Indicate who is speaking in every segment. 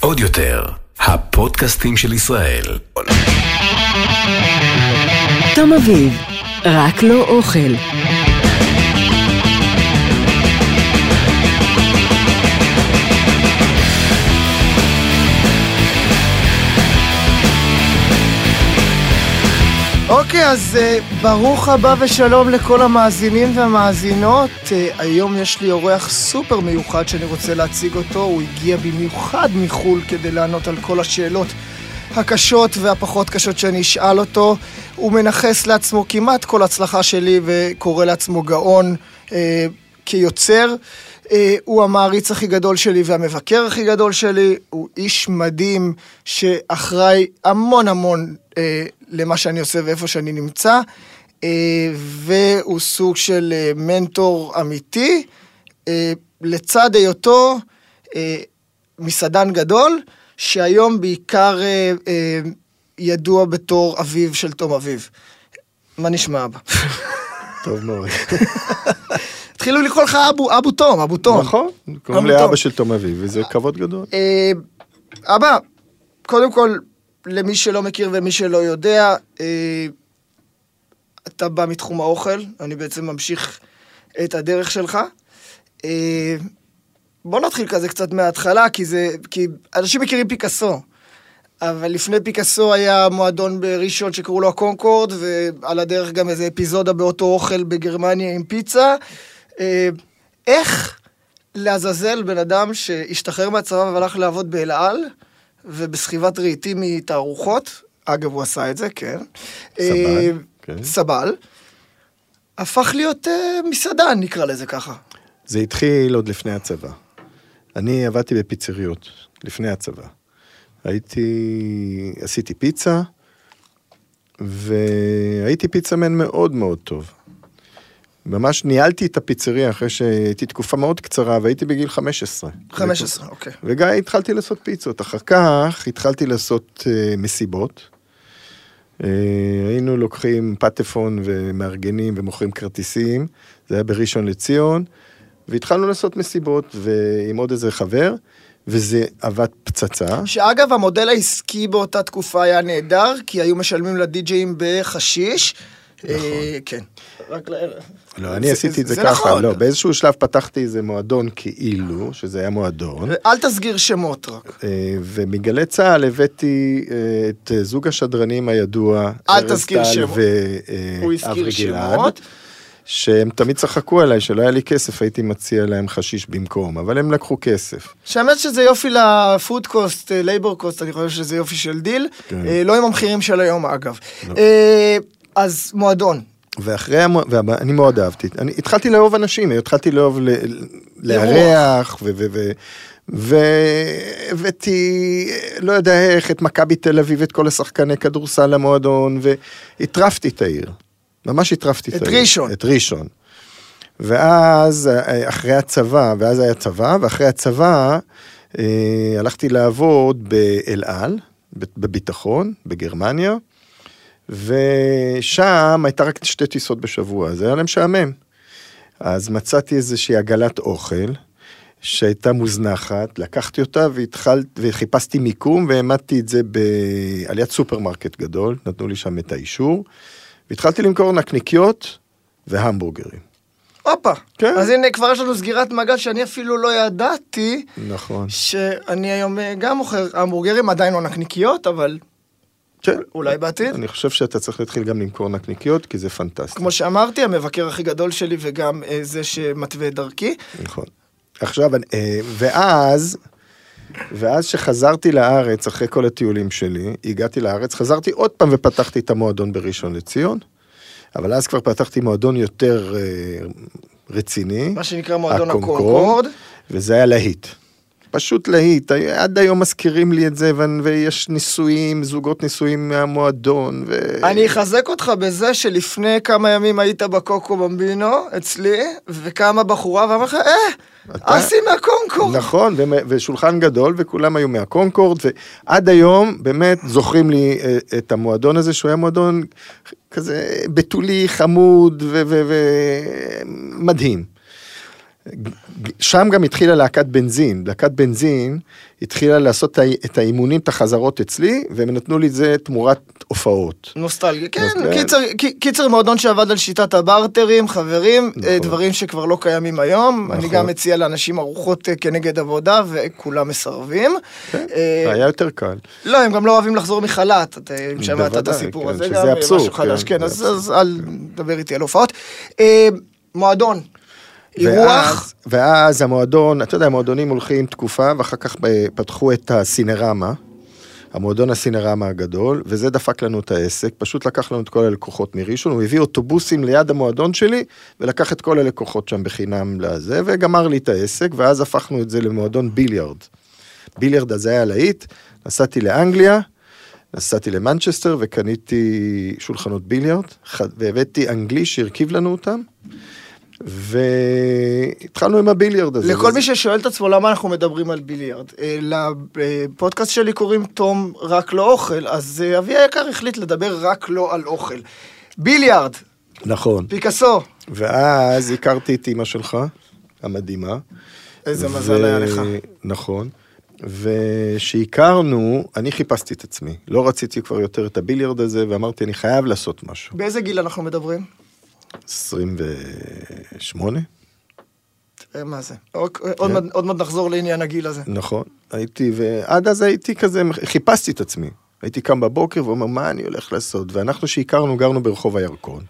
Speaker 1: עוד יותר, הפודקאסטים של ישראל.
Speaker 2: תום אביב, רק לא אוכל.
Speaker 3: אוקיי, אז uh, ברוך הבא ושלום לכל המאזינים והמאזינות. Uh, היום יש לי אורח סופר מיוחד שאני רוצה להציג אותו. הוא הגיע במיוחד מחו"ל כדי לענות על כל השאלות הקשות והפחות קשות שאני אשאל אותו. הוא מנכס לעצמו כמעט כל הצלחה שלי וקורא לעצמו גאון uh, כיוצר. Uh, הוא המעריץ הכי גדול שלי והמבקר הכי גדול שלי, הוא איש מדהים שאחראי המון המון uh, למה שאני עושה ואיפה שאני נמצא, uh, והוא סוג של uh, מנטור אמיתי, uh, לצד היותו uh, מסעדן גדול, שהיום בעיקר uh, uh, ידוע בתור אביו של תום אביב. מה נשמע אבא?
Speaker 4: טוב מאוד.
Speaker 3: התחילו לקרוא לך אבו, אבו תום, אבו תום.
Speaker 4: נכון, קוראים לי אבא של תום אביב, וזה כבוד גדול.
Speaker 3: אה, אבא, קודם כל, למי שלא מכיר ומי שלא יודע, אה, אתה בא מתחום האוכל, אני בעצם ממשיך את הדרך שלך. אה, בוא נתחיל כזה קצת מההתחלה, כי זה, כי אנשים מכירים פיקאסו. אבל לפני פיקאסו היה מועדון בראשון שקראו לו הקונקורד, ועל הדרך גם איזה אפיזודה באותו אוכל בגרמניה עם פיצה. אה, איך לעזאזל בן אדם שהשתחרר מהצבא והלך לעבוד באל על, ובסחיבת רהיטים מתערוכות, אגב, הוא עשה את זה, כן.
Speaker 4: סבל, כן.
Speaker 3: סבל. הפך להיות אה, מסעדן, נקרא לזה ככה.
Speaker 4: זה התחיל עוד לפני הצבא. אני עבדתי בפיצריות, לפני הצבא. הייתי, עשיתי פיצה, והייתי פיצאמן מאוד מאוד טוב. ממש ניהלתי את הפיצריה אחרי שהייתי תקופה מאוד קצרה והייתי בגיל 15.
Speaker 3: 15, אוקיי.
Speaker 4: וגם התחלתי לעשות פיצות. אחר כך התחלתי לעשות uh, מסיבות. Uh, היינו לוקחים פטפון ומארגנים ומוכרים כרטיסים, זה היה בראשון לציון, והתחלנו לעשות מסיבות עם עוד איזה חבר. וזה עבד פצצה.
Speaker 3: שאגב, המודל העסקי באותה תקופה היה נהדר, כי היו משלמים לדי-ג'אים בחשיש.
Speaker 4: נכון.
Speaker 3: אה, כן. רק ל...
Speaker 4: לא, אני עשיתי את זה ככה,
Speaker 3: נכון.
Speaker 4: לא, באיזשהו שלב פתחתי איזה מועדון כאילו, שזה היה מועדון,
Speaker 3: אל תסגיר שמות רק.
Speaker 4: אה, ומגלי צה"ל הבאתי אה, את זוג השדרנים הידוע, ארז טל
Speaker 3: שמות.
Speaker 4: ואברי גלעד,
Speaker 3: שמות.
Speaker 4: שהם תמיד צחקו עליי, שלא היה לי כסף, הייתי מציע להם חשיש במקום, אבל הם לקחו כסף.
Speaker 3: שהאמת שזה יופי ל food cost, labor cost, אני חושב שזה יופי של דיל.
Speaker 4: כן.
Speaker 3: לא עם המחירים של היום, אגב.
Speaker 4: לא.
Speaker 3: אז מועדון.
Speaker 4: ואחרי, המו... ואני מאוד אהבתי, אני התחלתי לאהוב אנשים, התחלתי לאהוב ל... לארח, ו... ו... ו... והבאתי, לא יודע איך, את מכבי תל אביב, את כל השחקני כדורסל למועדון, והטרפתי את העיר. ממש הטרפתי את
Speaker 3: את
Speaker 4: העיר.
Speaker 3: ראשון.
Speaker 4: את ראשון. ואז, אה, אחרי הצבא, ואז היה צבא, ואחרי הצבא, אה, הלכתי לעבוד באל על, בביטחון, בגרמניה, ושם הייתה רק שתי טיסות בשבוע, זה היה להם משעמם. אז מצאתי איזושהי עגלת אוכל, שהייתה מוזנחת, לקחתי אותה והתחלת, וחיפשתי מיקום והעמדתי את זה ב... על יד סופרמרקט גדול, נתנו לי שם את האישור, והתחלתי למכור נקניקיות והמבורגרים.
Speaker 3: הופה.
Speaker 4: כן.
Speaker 3: אז הנה, כבר יש לנו סגירת מעגל שאני אפילו לא ידעתי,
Speaker 4: נכון.
Speaker 3: שאני היום אה, גם מוכר המבורגרים, עדיין לא נקניקיות, אבל
Speaker 4: כן.
Speaker 3: אולי בעתיד.
Speaker 4: אני חושב שאתה צריך להתחיל גם למכור נקניקיות, כי זה פנטסטי.
Speaker 3: כמו שאמרתי, המבקר הכי גדול שלי וגם אה, זה שמתווה את דרכי.
Speaker 4: נכון. עכשיו, אה, ואז, ואז שחזרתי לארץ, אחרי כל הטיולים שלי, הגעתי לארץ, חזרתי עוד פעם ופתחתי את המועדון בראשון לציון, אבל אז כבר פתחתי מועדון יותר אה, רציני.
Speaker 3: מה שנקרא מועדון
Speaker 4: הקונקורד.
Speaker 3: הקונקורד.
Speaker 4: וזה היה להיט. פשוט להיט, עד היום מזכירים לי את זה, ו- ויש נישואים, זוגות נישואים מהמועדון, ו...
Speaker 3: אני אחזק אותך בזה שלפני כמה ימים היית בקוקו במבינו, אצלי, וקמה בחורה ואמרה לך, אה,
Speaker 4: אתה-
Speaker 3: אסי מהקונקורד.
Speaker 4: נכון, ושולחן גדול, וכולם היו מהקונקורד, ועד היום באמת זוכרים לי אה, את המועדון הזה, שהוא היה מועדון כזה בתולי, חמוד ומדהים. שם גם התחילה להקת בנזין. להקת בנזין התחילה לעשות את האימונים, את החזרות אצלי, והם נתנו לי את זה תמורת הופעות.
Speaker 3: נוסטלגיה, כן,
Speaker 4: נוסטלגיה.
Speaker 3: קיצר, קיצר מועדון שעבד על שיטת הברטרים, חברים,
Speaker 4: נכון.
Speaker 3: אה, דברים שכבר לא קיימים היום. אני
Speaker 4: נכון.
Speaker 3: גם מציע לאנשים ארוחות אה, כנגד עבודה, וכולם מסרבים.
Speaker 4: כן,
Speaker 3: אה,
Speaker 4: היה יותר קל.
Speaker 3: לא, הם גם לא אוהבים לחזור מחל"ת, אם שמעת את הסיפור
Speaker 4: כן,
Speaker 3: הזה,
Speaker 4: שזה
Speaker 3: גם
Speaker 4: אבסורד,
Speaker 3: משהו חדש,
Speaker 4: כן,
Speaker 3: כן, אז אז אל תדבר איתי על הופעות. מועדון, אירוח,
Speaker 4: ואז, המועדון, אתה יודע, המועדונים הולכים תקופה, ואחר כך ב- פתחו את הסינרמה, המועדון הסינרמה הגדול, וזה דפק לנו את העסק, פשוט לקח לנו את כל הלקוחות מראשון, הוא הביא אוטובוסים ליד המועדון שלי, ולקח את כל הלקוחות שם בחינם לזה, וגמר לי את העסק, ואז הפכנו את זה למועדון ביליארד. ביליארד אז היה להיט, נסעתי לאנגליה, נסעתי למנצ'סטר וקניתי שולחנות ביליארד, והבאתי אנגלי שהרכיב לנו אותם, והתחלנו עם הביליארד הזה.
Speaker 3: לכל
Speaker 4: וזה-
Speaker 3: מי ששואל את עצמו למה אנחנו מדברים על ביליארד, אה, לפודקאסט שלי קוראים תום רק לא אוכל, אז אה, אבי היקר החליט לדבר רק לא על אוכל. ביליארד,
Speaker 4: נכון.
Speaker 3: פיקאסו,
Speaker 4: ואז הכרתי את אימא שלך, המדהימה.
Speaker 3: איזה מזל היה לך.
Speaker 4: נכון. וכשהכרנו, אני חיפשתי את עצמי. לא רציתי כבר יותר את הביליארד הזה, ואמרתי, אני חייב לעשות משהו.
Speaker 3: באיזה גיל אנחנו מדברים?
Speaker 4: 28?
Speaker 3: תראה מה זה. אוק- עוד מעט- עוד מעט נחזור לעניין הגיל הזה.
Speaker 4: נכון. הייתי, ועד אז הייתי כזה, חיפשתי את עצמי. הייתי קם בבוקר ואומר, מה אני הולך לעשות? ואנחנו שהכרנו, גרנו ברחוב הירקון.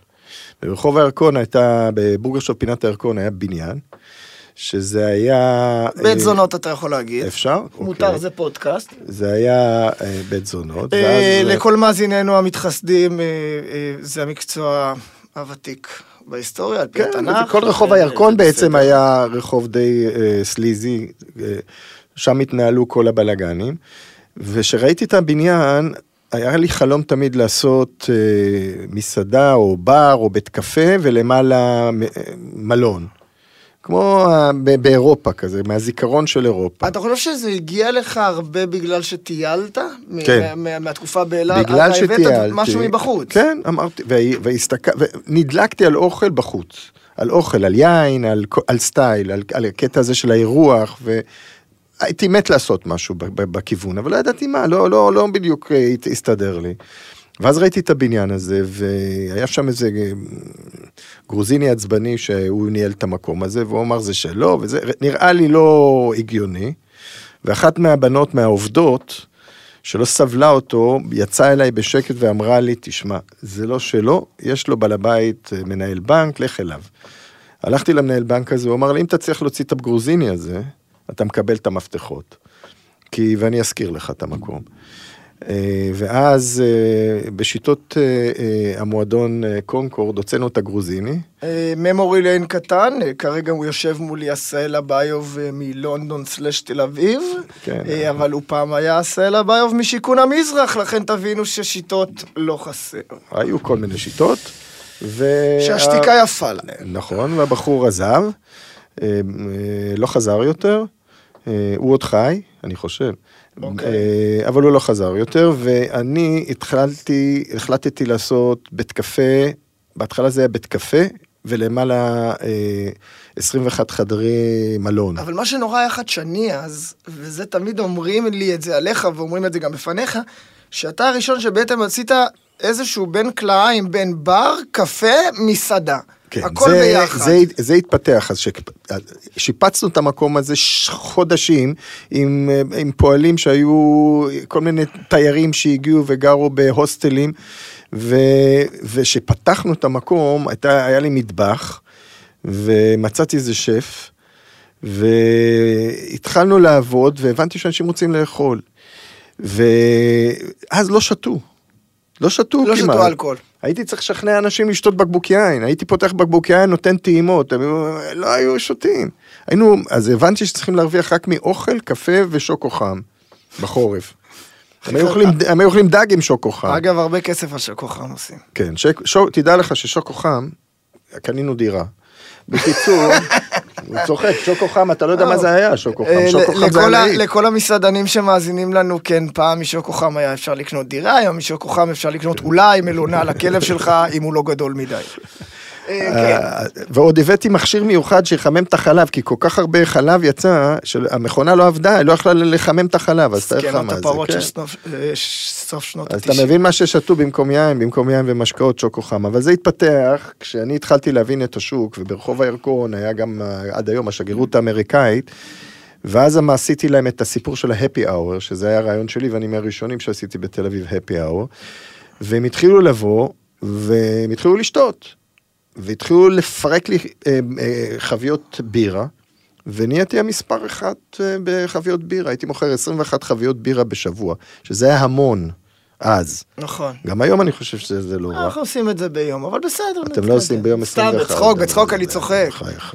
Speaker 4: ברחוב הירקון הייתה, בבורגרשוב פינת הירקון היה בניין, שזה היה...
Speaker 3: בית
Speaker 4: אה,
Speaker 3: זונות אתה יכול להגיד.
Speaker 4: אפשר?
Speaker 3: מותר,
Speaker 4: אוקיי.
Speaker 3: זה פודקאסט.
Speaker 4: זה היה אה, בית זונות,
Speaker 3: אה,
Speaker 4: ואז...
Speaker 3: לכל מאזיננו המתחסדים, זה המקצוע הוותיק בהיסטוריה, על פי
Speaker 4: כן,
Speaker 3: התנ"ך.
Speaker 4: כל רחוב
Speaker 3: אה,
Speaker 4: הירקון בעצם. היה רחוב די אה, סליזי, אה, שם התנהלו כל הבלגנים, וכשראיתי את הבניין, היה לי חלום תמיד לעשות אה, מסעדה או בר או בית קפה ולמעלה מ- אה, מלון. כמו ה- ב- באירופה כזה, מהזיכרון של אירופה.
Speaker 3: אתה חושב שזה הגיע לך הרבה בגלל שטיילת?
Speaker 4: כן.
Speaker 3: מה- מה- מהתקופה באילת?
Speaker 4: בגלל
Speaker 3: אתה
Speaker 4: שטיילתי.
Speaker 3: הבאת משהו מבחוץ.
Speaker 4: כן, אמרתי. ונדלקתי על אוכל בחוץ. על אוכל, על יין, על, על סטייל, על, על הקטע הזה של האירוח, והייתי מת לעשות משהו בכיוון, אבל לא ידעתי מה, לא, לא, לא בדיוק אה, הסתדר לי. ואז ראיתי את הבניין הזה, והיה שם איזה אה, גרוזיני עצבני שהוא ניהל את המקום הזה, והוא אמר זה שלו, וזה נראה לי לא הגיוני. ואחת מהבנות, מהעובדות, שלא סבלה אותו, יצאה אליי בשקט ואמרה לי, תשמע, זה לא שלו, יש לו בעל הבית, אה, מנהל בנק, לך אליו. הלכתי למנהל בנק הזה, הוא אמר לי, אם אתה צריך להוציא את הגרוזיני הזה, אתה מקבל את המפתחות. כי, ואני אזכיר לך את המקום. אה, ואז אה, בשיטות אה, המועדון קונקורד הוצאנו את הגרוזיני,
Speaker 3: ממורי ליין קטן, כרגע הוא יושב מולי עשאל אביוב אה, מלונדון סלש תל אביב,
Speaker 4: כן.
Speaker 3: אבל הוא פעם היה עשאל אביוב משיכון המזרח, לכן תבינו ששיטות לא חסר.
Speaker 4: היו כל מיני שיטות. ו...
Speaker 3: שהשתיקה יפה להם.
Speaker 4: נכון, והבחור עזב, לא חזר יותר, הוא עוד חי, אני חושב.
Speaker 3: אוקיי.
Speaker 4: אה, אבל הוא לא חזר יותר, ואני התחלתי, החלטתי לעשות בית קפה, בהתחלה זה היה בית קפה, ולמעלה אה, 21 חדרי מלון.
Speaker 3: אבל מה שנורא היה חדשני אז, וזה תמיד אומרים לי את זה עליך ואומרים את זה גם בפניך, שאתה הראשון שבעצם עשית איזשהו בין כלאיים, בין בר, קפה, מסעדה. הכל
Speaker 4: כן, זה,
Speaker 3: ביחד.
Speaker 4: זה, זה התפתח, אז שיפצנו את המקום הזה חודשים עם, אה, עם פועלים שהיו כל מיני תיירים שהגיעו וגרו בהוסטלים, ו, ושפתחנו את המקום, הייתה, היה לי מטבח, ומצאתי איזה שף, והתחלנו לעבוד, והבנתי שאנשים רוצים לאכול. ואז לא שתו. לא שתו
Speaker 3: לא
Speaker 4: כמעט.
Speaker 3: שתו אלכוהול.
Speaker 4: הייתי צריך לשכנע אנשים לשתות בקבוק יין, הייתי פותח בקבוק יין, נותן טעימות, הם לא היו שותים. היינו, אז הבנתי שצריכים להרוויח רק מאוכל, קפה ושוקו חם, בחורף. הם היו אוכלים- הם היו אוכלים דג עם שוקו חם.
Speaker 3: אגב, הרבה כסף על שכוחם עושים.
Speaker 4: כן, שק, שוק, תדע לך ששוקו חם, קנינו דירה. בקיצור, הוא צוחק, שוקו חם, אתה לא יודע מה זה היה, שוקו
Speaker 3: אה,
Speaker 4: חם. שוקו
Speaker 3: ל-
Speaker 4: חם זה
Speaker 3: לכל ה-
Speaker 4: הלהיט.
Speaker 3: לכל המסעדנים שמאזינים לנו, כן, פעם משוקו חם היה אפשר לקנות דירה, היום משוקו חם אפשר לקנות אולי מלונה לכלב שלך, אם הוא לא גדול מדי. כן.
Speaker 4: אה, ועוד הבאתי מכשיר מיוחד שיחמם את החלב, כי כל כך הרבה חלב יצא, שהמכונה לא עבדה, היא לא יכלה לחמם את החלב, אז תאר לך מה זה. כן.
Speaker 3: סוף- אה, סוף שנות
Speaker 4: אז אתה
Speaker 3: ה-90.
Speaker 4: מבין מה ששתו במקום יין, במקום יין ומשקאות שוקו חם, אבל זה התפתח כשאני התחלתי להבין את השוק, וברחוב הירקון היה גם אה, עד היום השגרירות האמריקאית, ואז מה עשיתי להם את הסיפור של ה-happy hour, שזה היה הרעיון שלי, ואני מהראשונים שעשיתי בתל אביב happy hour, והם התחילו לבוא, והם התחילו לשתות, והתחילו לפרק לי אה, אה, חביות בירה. ונהייתי המספר אחד אה, בחביות בירה, הייתי מוכר 21 חביות בירה בשבוע, שזה היה המון אז.
Speaker 3: נכון.
Speaker 4: גם היום אני חושב שזה לא רע.
Speaker 3: אנחנו עושים את זה ביום, אבל בסדר.
Speaker 4: אתם לא עושים ביום 21.
Speaker 3: סתם בצחוק, בצחוק אני צוחק.
Speaker 4: בחייך.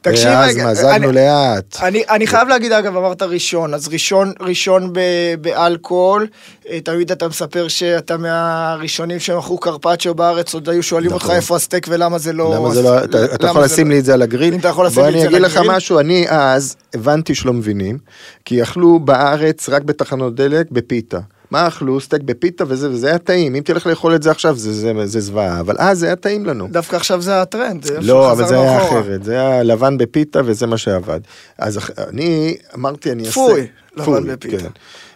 Speaker 3: תקשיב
Speaker 4: ואז
Speaker 3: רגע,
Speaker 4: מזגנו
Speaker 3: אני-
Speaker 4: לאט.
Speaker 3: אני, אני חייב להגיד, אגב, אמרת ראשון, אז ראשון, ראשון ב, באלכוהול, אה, תמיד אתה מספר שאתה מהראשונים שמכרו קרפצ'ו בארץ, עוד היו שואלים אותך
Speaker 4: נכון.
Speaker 3: איפה הסטייק ולמה זה לא...
Speaker 4: למה זה לא, אתה, אתה
Speaker 3: למה
Speaker 4: יכול
Speaker 3: זה
Speaker 4: לשים
Speaker 3: לא-
Speaker 4: לי את זה על הגריל?
Speaker 3: אם אתה יכול לשים
Speaker 4: בוא
Speaker 3: לי את
Speaker 4: אני
Speaker 3: זה
Speaker 4: אגיד
Speaker 3: על
Speaker 4: לך
Speaker 3: הגריל.
Speaker 4: משהו, אני אז הבנתי שלא מבינים, כי אכלו בארץ רק בתחנות דלק בפיתה. מה אכלו? סטייק בפיתה וזה, וזה היה טעים. אם תלך לאכול את זה עכשיו, זה, זה, זה זוועה, אבל אז זה היה טעים לנו.
Speaker 3: דווקא עכשיו זה הטרנד.
Speaker 4: לא, אבל זה היה
Speaker 3: אחורה.
Speaker 4: אחרת, זה היה לבן בפיתה וזה מה שעבד. אז אני אמרתי, אני אעשה...
Speaker 3: פוי, לבן בפיתה.
Speaker 4: כן.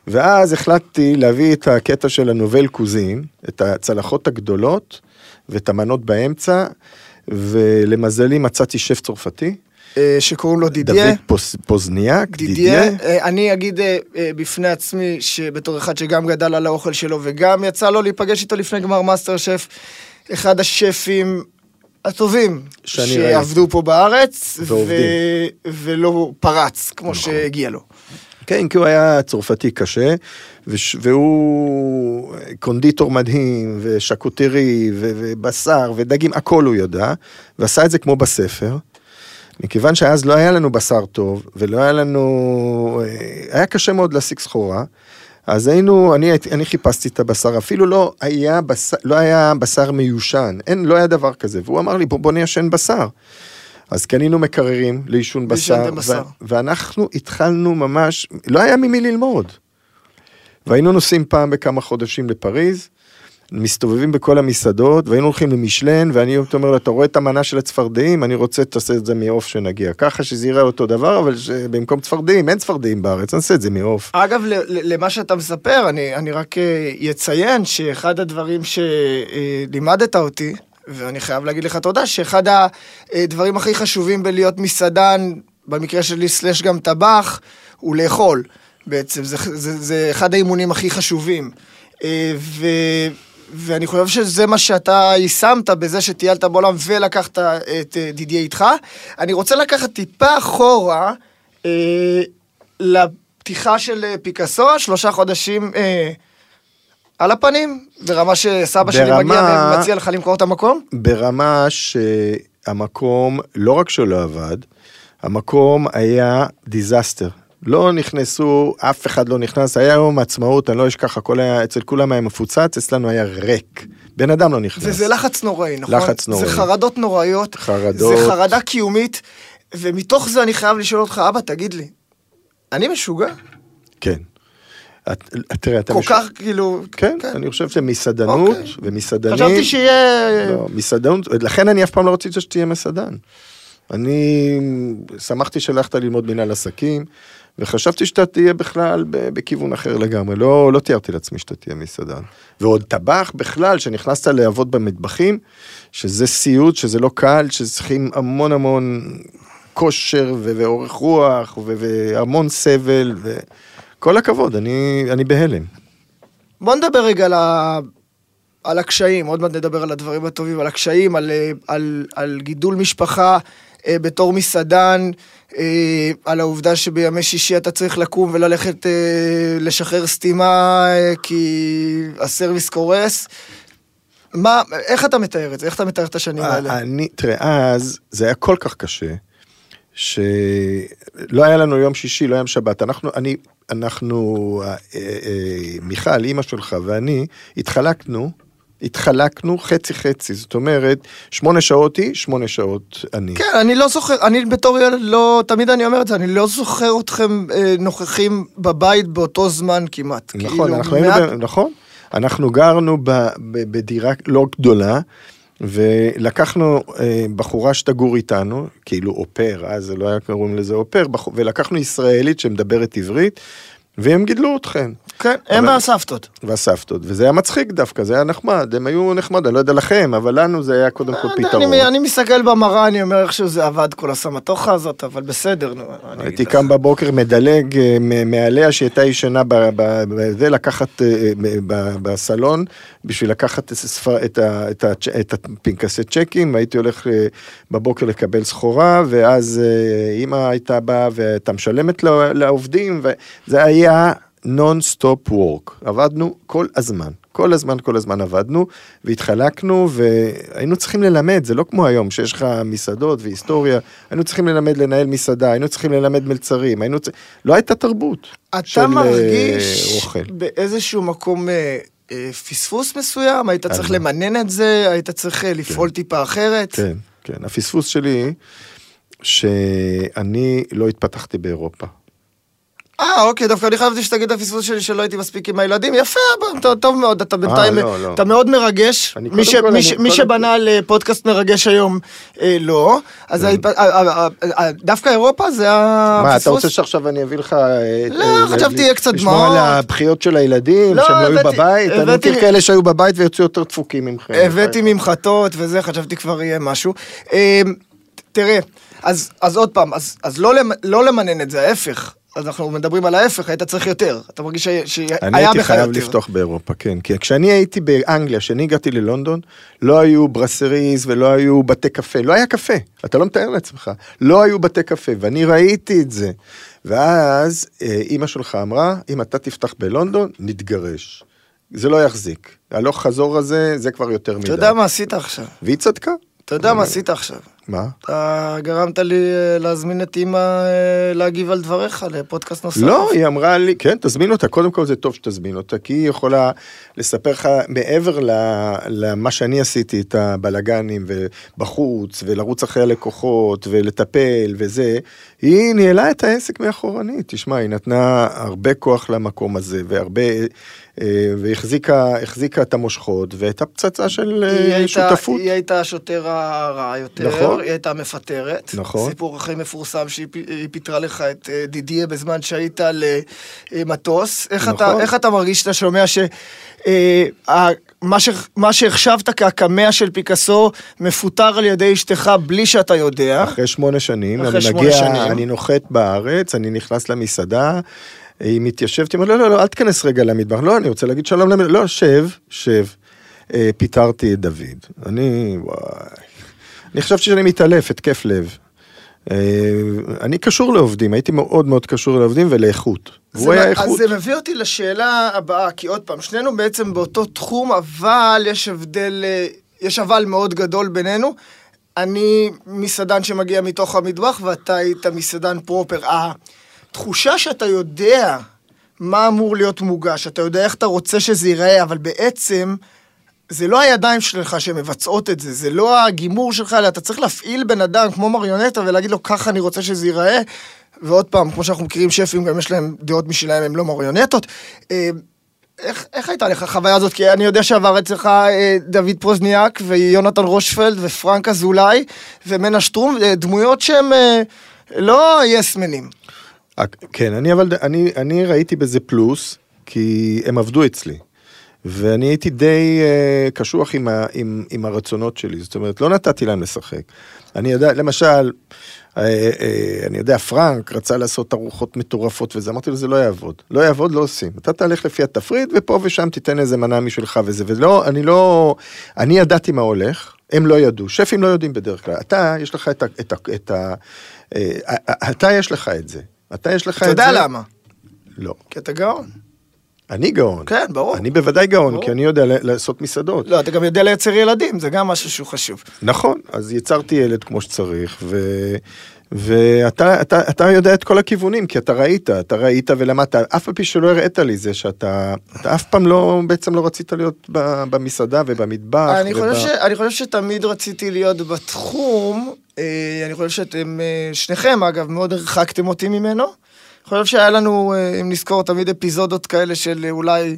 Speaker 4: ואז החלטתי להביא את הקטע של הנובל קוזין, את הצלחות הגדולות ואת המנות באמצע, ולמזלי מצאתי שף צרפתי,
Speaker 3: שקוראים לו דידיה.
Speaker 4: דוד פוס- פוזניאק,
Speaker 3: דידיה, אה, אני אגיד אה, אה, בפני עצמי שבתור אחד שגם גדל על האוכל שלו וגם יצא לו להיפגש איתו לפני גמר מאסטר שף, אחד השפים הטובים שעבדו פה בארץ, ו-. ולא פרץ כמו שהגיע לו.
Speaker 4: כן, כי הוא היה צרפתי קשה, וש- והוא קונדיטור מדהים, ושרקוטרי, ו- ובשר, ודגים, הכל הוא ידע, ועשה את זה כמו בספר. מכיוון שאז לא היה לנו בשר טוב, ולא היה לנו... אה, היה קשה מאוד להשיג סחורה, אז היינו, אני, אני חיפשתי את הבשר, אפילו לא היה, בשר, לא היה בשר מיושן, אין, לא היה דבר כזה, והוא אמר לי, בוא, בוא ניישן בשר. אז קנינו מקררים ליישון בשר,
Speaker 3: בשר.
Speaker 4: ו- ואנחנו התחלנו ממש, לא היה ממי ללמוד. והיינו נוסעים פעם בכמה חודשים לפריז, מסתובבים בכל המסעדות, והיינו הולכים למשלן, ואני אומר לו, אתה רואה את המנה של הצפרדעים? אני רוצה, תעשה את זה מעוף שנגיע. ככה שזה יראה אותו דבר, אבל במקום צפרדעים, אין צפרדעים בארץ, נעשה את זה מעוף.
Speaker 3: אגב, למה שאתה מספר, אני, אני רק אה, אציין שאחד הדברים שלימדת אותי, ואני חייב להגיד לך תודה, שאחד הדברים הכי חשובים בלהיות מסעדן, במקרה שלי סלאש גם טבח, הוא לאכול. בעצם, זה, זה, זה אחד האימונים הכי חשובים. אה, ו... ואני חושב שזה מה שאתה יישמת בזה שטיילת בעולם ולקחת את אה, דידיה איתך. אני רוצה לקחת טיפה אחורה אה, לפתיחה של אה, פיקאסו, שלושה חודשים אה, על הפנים, ברמה שסבא שלי
Speaker 4: ברמה-
Speaker 3: מגיע ומציע לך למכור את המקום?
Speaker 4: ברמה שהמקום, לא רק שלא עבד, המקום היה דיזסטר. לא נכנסו, אף אחד לא נכנס, היה יום העצמאות, אני לא אשכח, הכל היה, אצל כולם היה מפוצץ, אצלנו היה ריק. בן אדם לא נכנס.
Speaker 3: וזה לחץ נוראי, נכון?
Speaker 4: לחץ נוראי.
Speaker 3: זה חרדות נוראיות.
Speaker 4: חרדות.
Speaker 3: זה חרדה קיומית, ומתוך זה אני חייב לשאול אותך, אבא, תגיד לי, אני משוגע?
Speaker 4: כן. את, תראה, אתה
Speaker 3: כל
Speaker 4: מש-
Speaker 3: כך, כאילו...
Speaker 4: כן, אני חושב שמסעדנות
Speaker 3: אוקיי.
Speaker 4: ומסעדנים...
Speaker 3: חשבתי שיהיה...
Speaker 4: לא, מסעדנות, לכן אני אף פעם לא רציתי שתהיה מסעדן. אני שמחתי שהלכת ללמוד מנהל עסקים, וחשבתי שאתה תהיה בכלל בכיוון אחר לגמרי. לא, לא תיארתי לעצמי שאתה תהיה מסעדן. ועוד טבח בכלל, שנכנסת לעבוד במטבחים, שזה סיוט, שזה לא קל, שצריכים המון המון כושר ואורך רוח והמון סבל, וכל הכבוד, אני, אני בהלם.
Speaker 3: בוא נדבר רגע על, ה... על הקשיים, עוד מעט נדבר על הדברים הטובים, על הקשיים, על, אה, על, על גידול משפחה אה, בתור מסעדן, אה, על העובדה שבימי שישי אתה צריך לקום וללכת אה, לשחרר סתימה אה, כי הסרוויס קורס. מה, איך אתה מתאר את זה? איך אתה מתאר את השנים האלה?
Speaker 4: אני, תראה, אז זה היה כל כך קשה, שלא היה לנו יום שישי, לא היה יום שבת. אנחנו, אני, אנחנו, אה, אה, מיכל, אימא שלך ואני, התחלקנו, התחלקנו חצי חצי, זאת אומרת, שמונה שעות היא, שמונה שעות אני.
Speaker 3: כן, אני לא זוכר, אני בתור ילד לא, תמיד אני אומר את זה, אני לא זוכר אתכם אה, נוכחים בבית באותו זמן כמעט.
Speaker 4: נכון,
Speaker 3: כאילו,
Speaker 4: אנחנו היינו,
Speaker 3: מעט-
Speaker 4: ב- נכון, אנחנו גרנו ב, ב, בדירה לא גדולה, ולקחנו אה, בחורה שתגור איתנו, כאילו אופר, אז לא היה קוראים לזה אופר, בח... ולקחנו ישראלית שמדברת עברית, והם גידלו אתכם.
Speaker 3: כן, הם והסבתות.
Speaker 4: והסבתות, וזה היה מצחיק דווקא, זה היה נחמד, הם היו נחמד, אני לא יודע לכם, אבל לנו זה היה קודם כל
Speaker 3: אני-
Speaker 4: פתרון.
Speaker 3: אני, מסתכל במראה, אני אומר איכשהו זה עבד כל הסמטוחה הזאת, אבל בסדר, נו.
Speaker 4: הייתי. קם בבוקר מדלג אה, מעליה שהייתה ישנה בזה, לקחת אה, בסלון בשביל לקחת את הפנקסי צ'קים, הייתי הולך אה, בבוקר לקבל סחורה, ואז אה, אימא הייתה באה והייתה משלמת לעובדים, וזה היה נון-סטופ וורק, עבדנו כל הזמן. כל הזמן, כל הזמן עבדנו, והתחלקנו, והיינו צריכים ללמד, זה לא כמו היום, שיש לך מסעדות והיסטוריה, היינו צריכים ללמד לנהל מסעדה, היינו צריכים ללמד מלצרים, היינו צריכים... לא הייתה תרבות של
Speaker 3: אתה
Speaker 4: אה,
Speaker 3: מרגיש
Speaker 4: אוכל.
Speaker 3: באיזשהו מקום אה, אה, פספוס מסוים? היית צריך
Speaker 4: על מה?
Speaker 3: למנן את זה? היית צריך אה, לפעול טיפה אחרת?
Speaker 4: כן, כן. הפספוס שלי, שאני לא התפתחתי באירופה.
Speaker 3: אה, אוקיי, דווקא אני חייבתי שתגיד את הפספוס שלי שלא הייתי מספיק עם הילדים. יפה, אבל טוב- מאוד, אתה בינתיים,
Speaker 4: לא, לא.
Speaker 3: אתה מאוד מרגש. מי שבנה על אה, מרגש היום, אה, לא. אז אה, אה, אה, אה, דווקא אירופה זה הפספוס.
Speaker 4: מה, אתה רוצה שעכשיו אני אביא לך... אה,
Speaker 3: לא,
Speaker 4: אה,
Speaker 3: חשבתי יהיה קצת
Speaker 4: לשמוע
Speaker 3: דמעות.
Speaker 4: על הבכיות של הילדים,
Speaker 3: לא,
Speaker 4: שהם לא היו בבית? אני מכיר כאלה שהיו בבית ויצאו יותר דפוקים ממכם.
Speaker 3: הבאתי ממחטות וזה, חשבתי כבר יהיה משהו. אה, תראה, אז אז עוד פעם, אז לא לא למנן את זה, ההפך. אז אנחנו מדברים על ההפך, היית צריך יותר. אתה מרגיש שהיה שהיה
Speaker 4: אני הייתי
Speaker 3: בך
Speaker 4: חייב
Speaker 3: יותר.
Speaker 4: לפתוח באירופה, כן. כי כשאני הייתי באנגליה, כשאני הגעתי ללונדון, לא היו ברסריז ולא היו בתי קפה, לא היה קפה, אתה לא מתאר לעצמך. לא היו בתי קפה, ואני ראיתי את זה. ואז אה, אימא שלך אמרה, אם אתה תפתח בלונדון, נתגרש. זה לא יחזיק. הלוך חזור הזה, זה כבר יותר מדי.
Speaker 3: אתה יודע מה עשית עכשיו?
Speaker 4: והיא צדקה.
Speaker 3: אתה יודע מה עשית עכשיו?
Speaker 4: מה?
Speaker 3: אתה גרמת לי אה, להזמין את אימא אה, להגיב על דבריך לפודקאסט נוסף.
Speaker 4: לא, היא אמרה לי, כן, תזמין אותה, קודם כל זה טוב שתזמין אותה, כי היא יכולה לספר לך מעבר למה שאני עשיתי, את הבלגנים ובחוץ, ולרוץ אחרי הלקוחות, ולטפל וזה, היא ניהלה את העסק מאחורנית, תשמע, היא נתנה הרבה כוח למקום הזה, והרבה, והחזיקה החזיקה את המושכות, והייתה פצצה של אה,
Speaker 3: היא הייתה-
Speaker 4: שותפות.
Speaker 3: היא הייתה השוטר הרע יותר,
Speaker 4: נכון.
Speaker 3: היא הייתה מפטרת.
Speaker 4: נכון.
Speaker 3: סיפור הכי מפורסם שהיא פיטרה לך את אה, דידיה בזמן שהיית על אה, אה, מטוס. איך אתה-
Speaker 4: נכון.
Speaker 3: איך אתה מרגיש שאתה שומע ש... אה, מה ש- מה שהחשבת כקמע של פיקאסו מפוטר על ידי אשתך בלי שאתה יודע.
Speaker 4: אחרי שמונה שנים,
Speaker 3: אחרי
Speaker 4: אני
Speaker 3: שמונה
Speaker 4: מגיע,
Speaker 3: שנים.
Speaker 4: אני נוחת בארץ, אני נכנס למסעדה, היא מתיישבת, היא אומרת, לא, לא, לא, אל תיכנס רגע למטבח, לא, אני רוצה להגיד שלום למטבח, לא, שב, שב. אה, פיטרתי את דוד. אני, וואי, אני חשבתי שאני מתעלף, התקף לב. אה, אני קשור לעובדים, הייתי מאוד מאוד קשור לעובדים ולאיכות.
Speaker 3: זה
Speaker 4: והוא היה איכות.
Speaker 3: אז זה מביא אותי לשאלה הבאה, כי עוד פעם, שנינו בעצם באותו תחום, אבל יש הבדל, אה, יש אבל מאוד גדול בינינו. אני מסעדן שמגיע מתוך המטבח, ואתה היית מסעדן פרופר. התחושה שאתה יודע מה אמור להיות מוגש, אתה יודע איך אתה רוצה שזה ייראה, אבל בעצם... זה לא הידיים שלך שמבצעות את זה, זה לא הגימור שלך, אלא אתה צריך להפעיל בן אדם כמו מריונטה ולהגיד לו ככה אני רוצה שזה ייראה. ועוד פעם, כמו שאנחנו מכירים שפים, גם יש להם דעות משלהם, הם לא מריונטות. אה, איך, איך הייתה לך החוויה הזאת? כי אני יודע שעבר אצלך אה, דוד פרוזניאק ויונתן רושפלד ופרנק אזולאי ומנה שטרום, אה, דמויות שהם אה, לא יסמנים.
Speaker 4: אה, כן, אני אבל, אני, אני ראיתי בזה פלוס, כי הם עבדו אצלי. ואני הייתי די uh, קשוח עם, ה, עם, עם הרצונות שלי, זאת אומרת, לא נתתי להם לשחק. אני יודע, למשל, uh, uh, אני יודע, פרנק רצה לעשות ארוחות מטורפות וזה, אמרתי לו, זה לא יעבוד. לא יעבוד, לא עושים. אתה תלך לפי התפריט, ופה ושם תיתן איזה מנה משלך וזה, ולא, אני לא, אני ידעתי מה הולך, הם לא ידעו, שפים לא יודעים בדרך כלל. אתה, יש לך את ה... את ה, את ה uh, אתה יש לך את זה. אתה יש לך את
Speaker 3: אתה
Speaker 4: זה.
Speaker 3: יודע למה?
Speaker 4: לא.
Speaker 3: כי אתה גאון.
Speaker 4: אני גאון.
Speaker 3: כן, ברור.
Speaker 4: אני בוודאי גאון,
Speaker 3: ברור.
Speaker 4: כי אני יודע לעשות מסעדות.
Speaker 3: לא, אתה גם יודע לייצר ילדים, זה גם משהו שהוא חשוב.
Speaker 4: נכון, אז יצרתי ילד כמו שצריך, ו... ואתה אתה, אתה יודע את כל הכיוונים, כי אתה ראית, אתה ראית ולמדת, אף על פי שלא הראית לי זה שאתה, אתה אף פעם לא, בעצם לא רצית להיות במסעדה ובמטבח.
Speaker 3: אני
Speaker 4: וב-
Speaker 3: חושב, ש... אני חושב שתמיד רציתי להיות בתחום, אני חושב שאתם, אה, שניכם אגב, מאוד הרחקתם אותי ממנו. אני חושב שהיה לנו, אה, אם נזכור, תמיד אפיזודות כאלה של אה, אולי,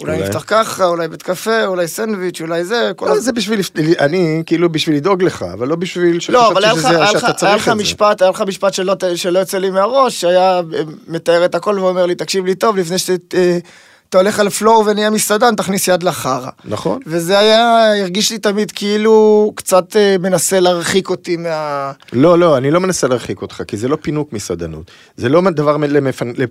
Speaker 3: אולי
Speaker 4: אולי.
Speaker 3: נפתח ככה, אולי בית קפה, אולי סנדוויץ', אולי זה, כל
Speaker 4: לא,
Speaker 3: הז-
Speaker 4: זה בשביל, אני כאילו בשביל לדאוג לך, אבל לא בשביל
Speaker 3: לא, אבל היה לך,
Speaker 4: שחשבתי שזה-
Speaker 3: היה לך,
Speaker 4: שאתה
Speaker 3: היה
Speaker 4: צריך
Speaker 3: לך
Speaker 4: את זה.
Speaker 3: משפט, היה לך משפט שלא, שלא יוצא לי מהראש, שהיה אה, מתאר את הכל ואומר לי, תקשיב לי טוב, לפני שאתה אתה הולך על פלואו ונהיה מסעדן, תכניס יד לחרא.
Speaker 4: נכון.
Speaker 3: וזה היה, הרגיש לי תמיד כאילו קצת אה, מנסה להרחיק אותי מה...
Speaker 4: לא, לא, אני לא מנסה להרחיק אותך, כי זה לא פינוק מסעדנות. זה לא דבר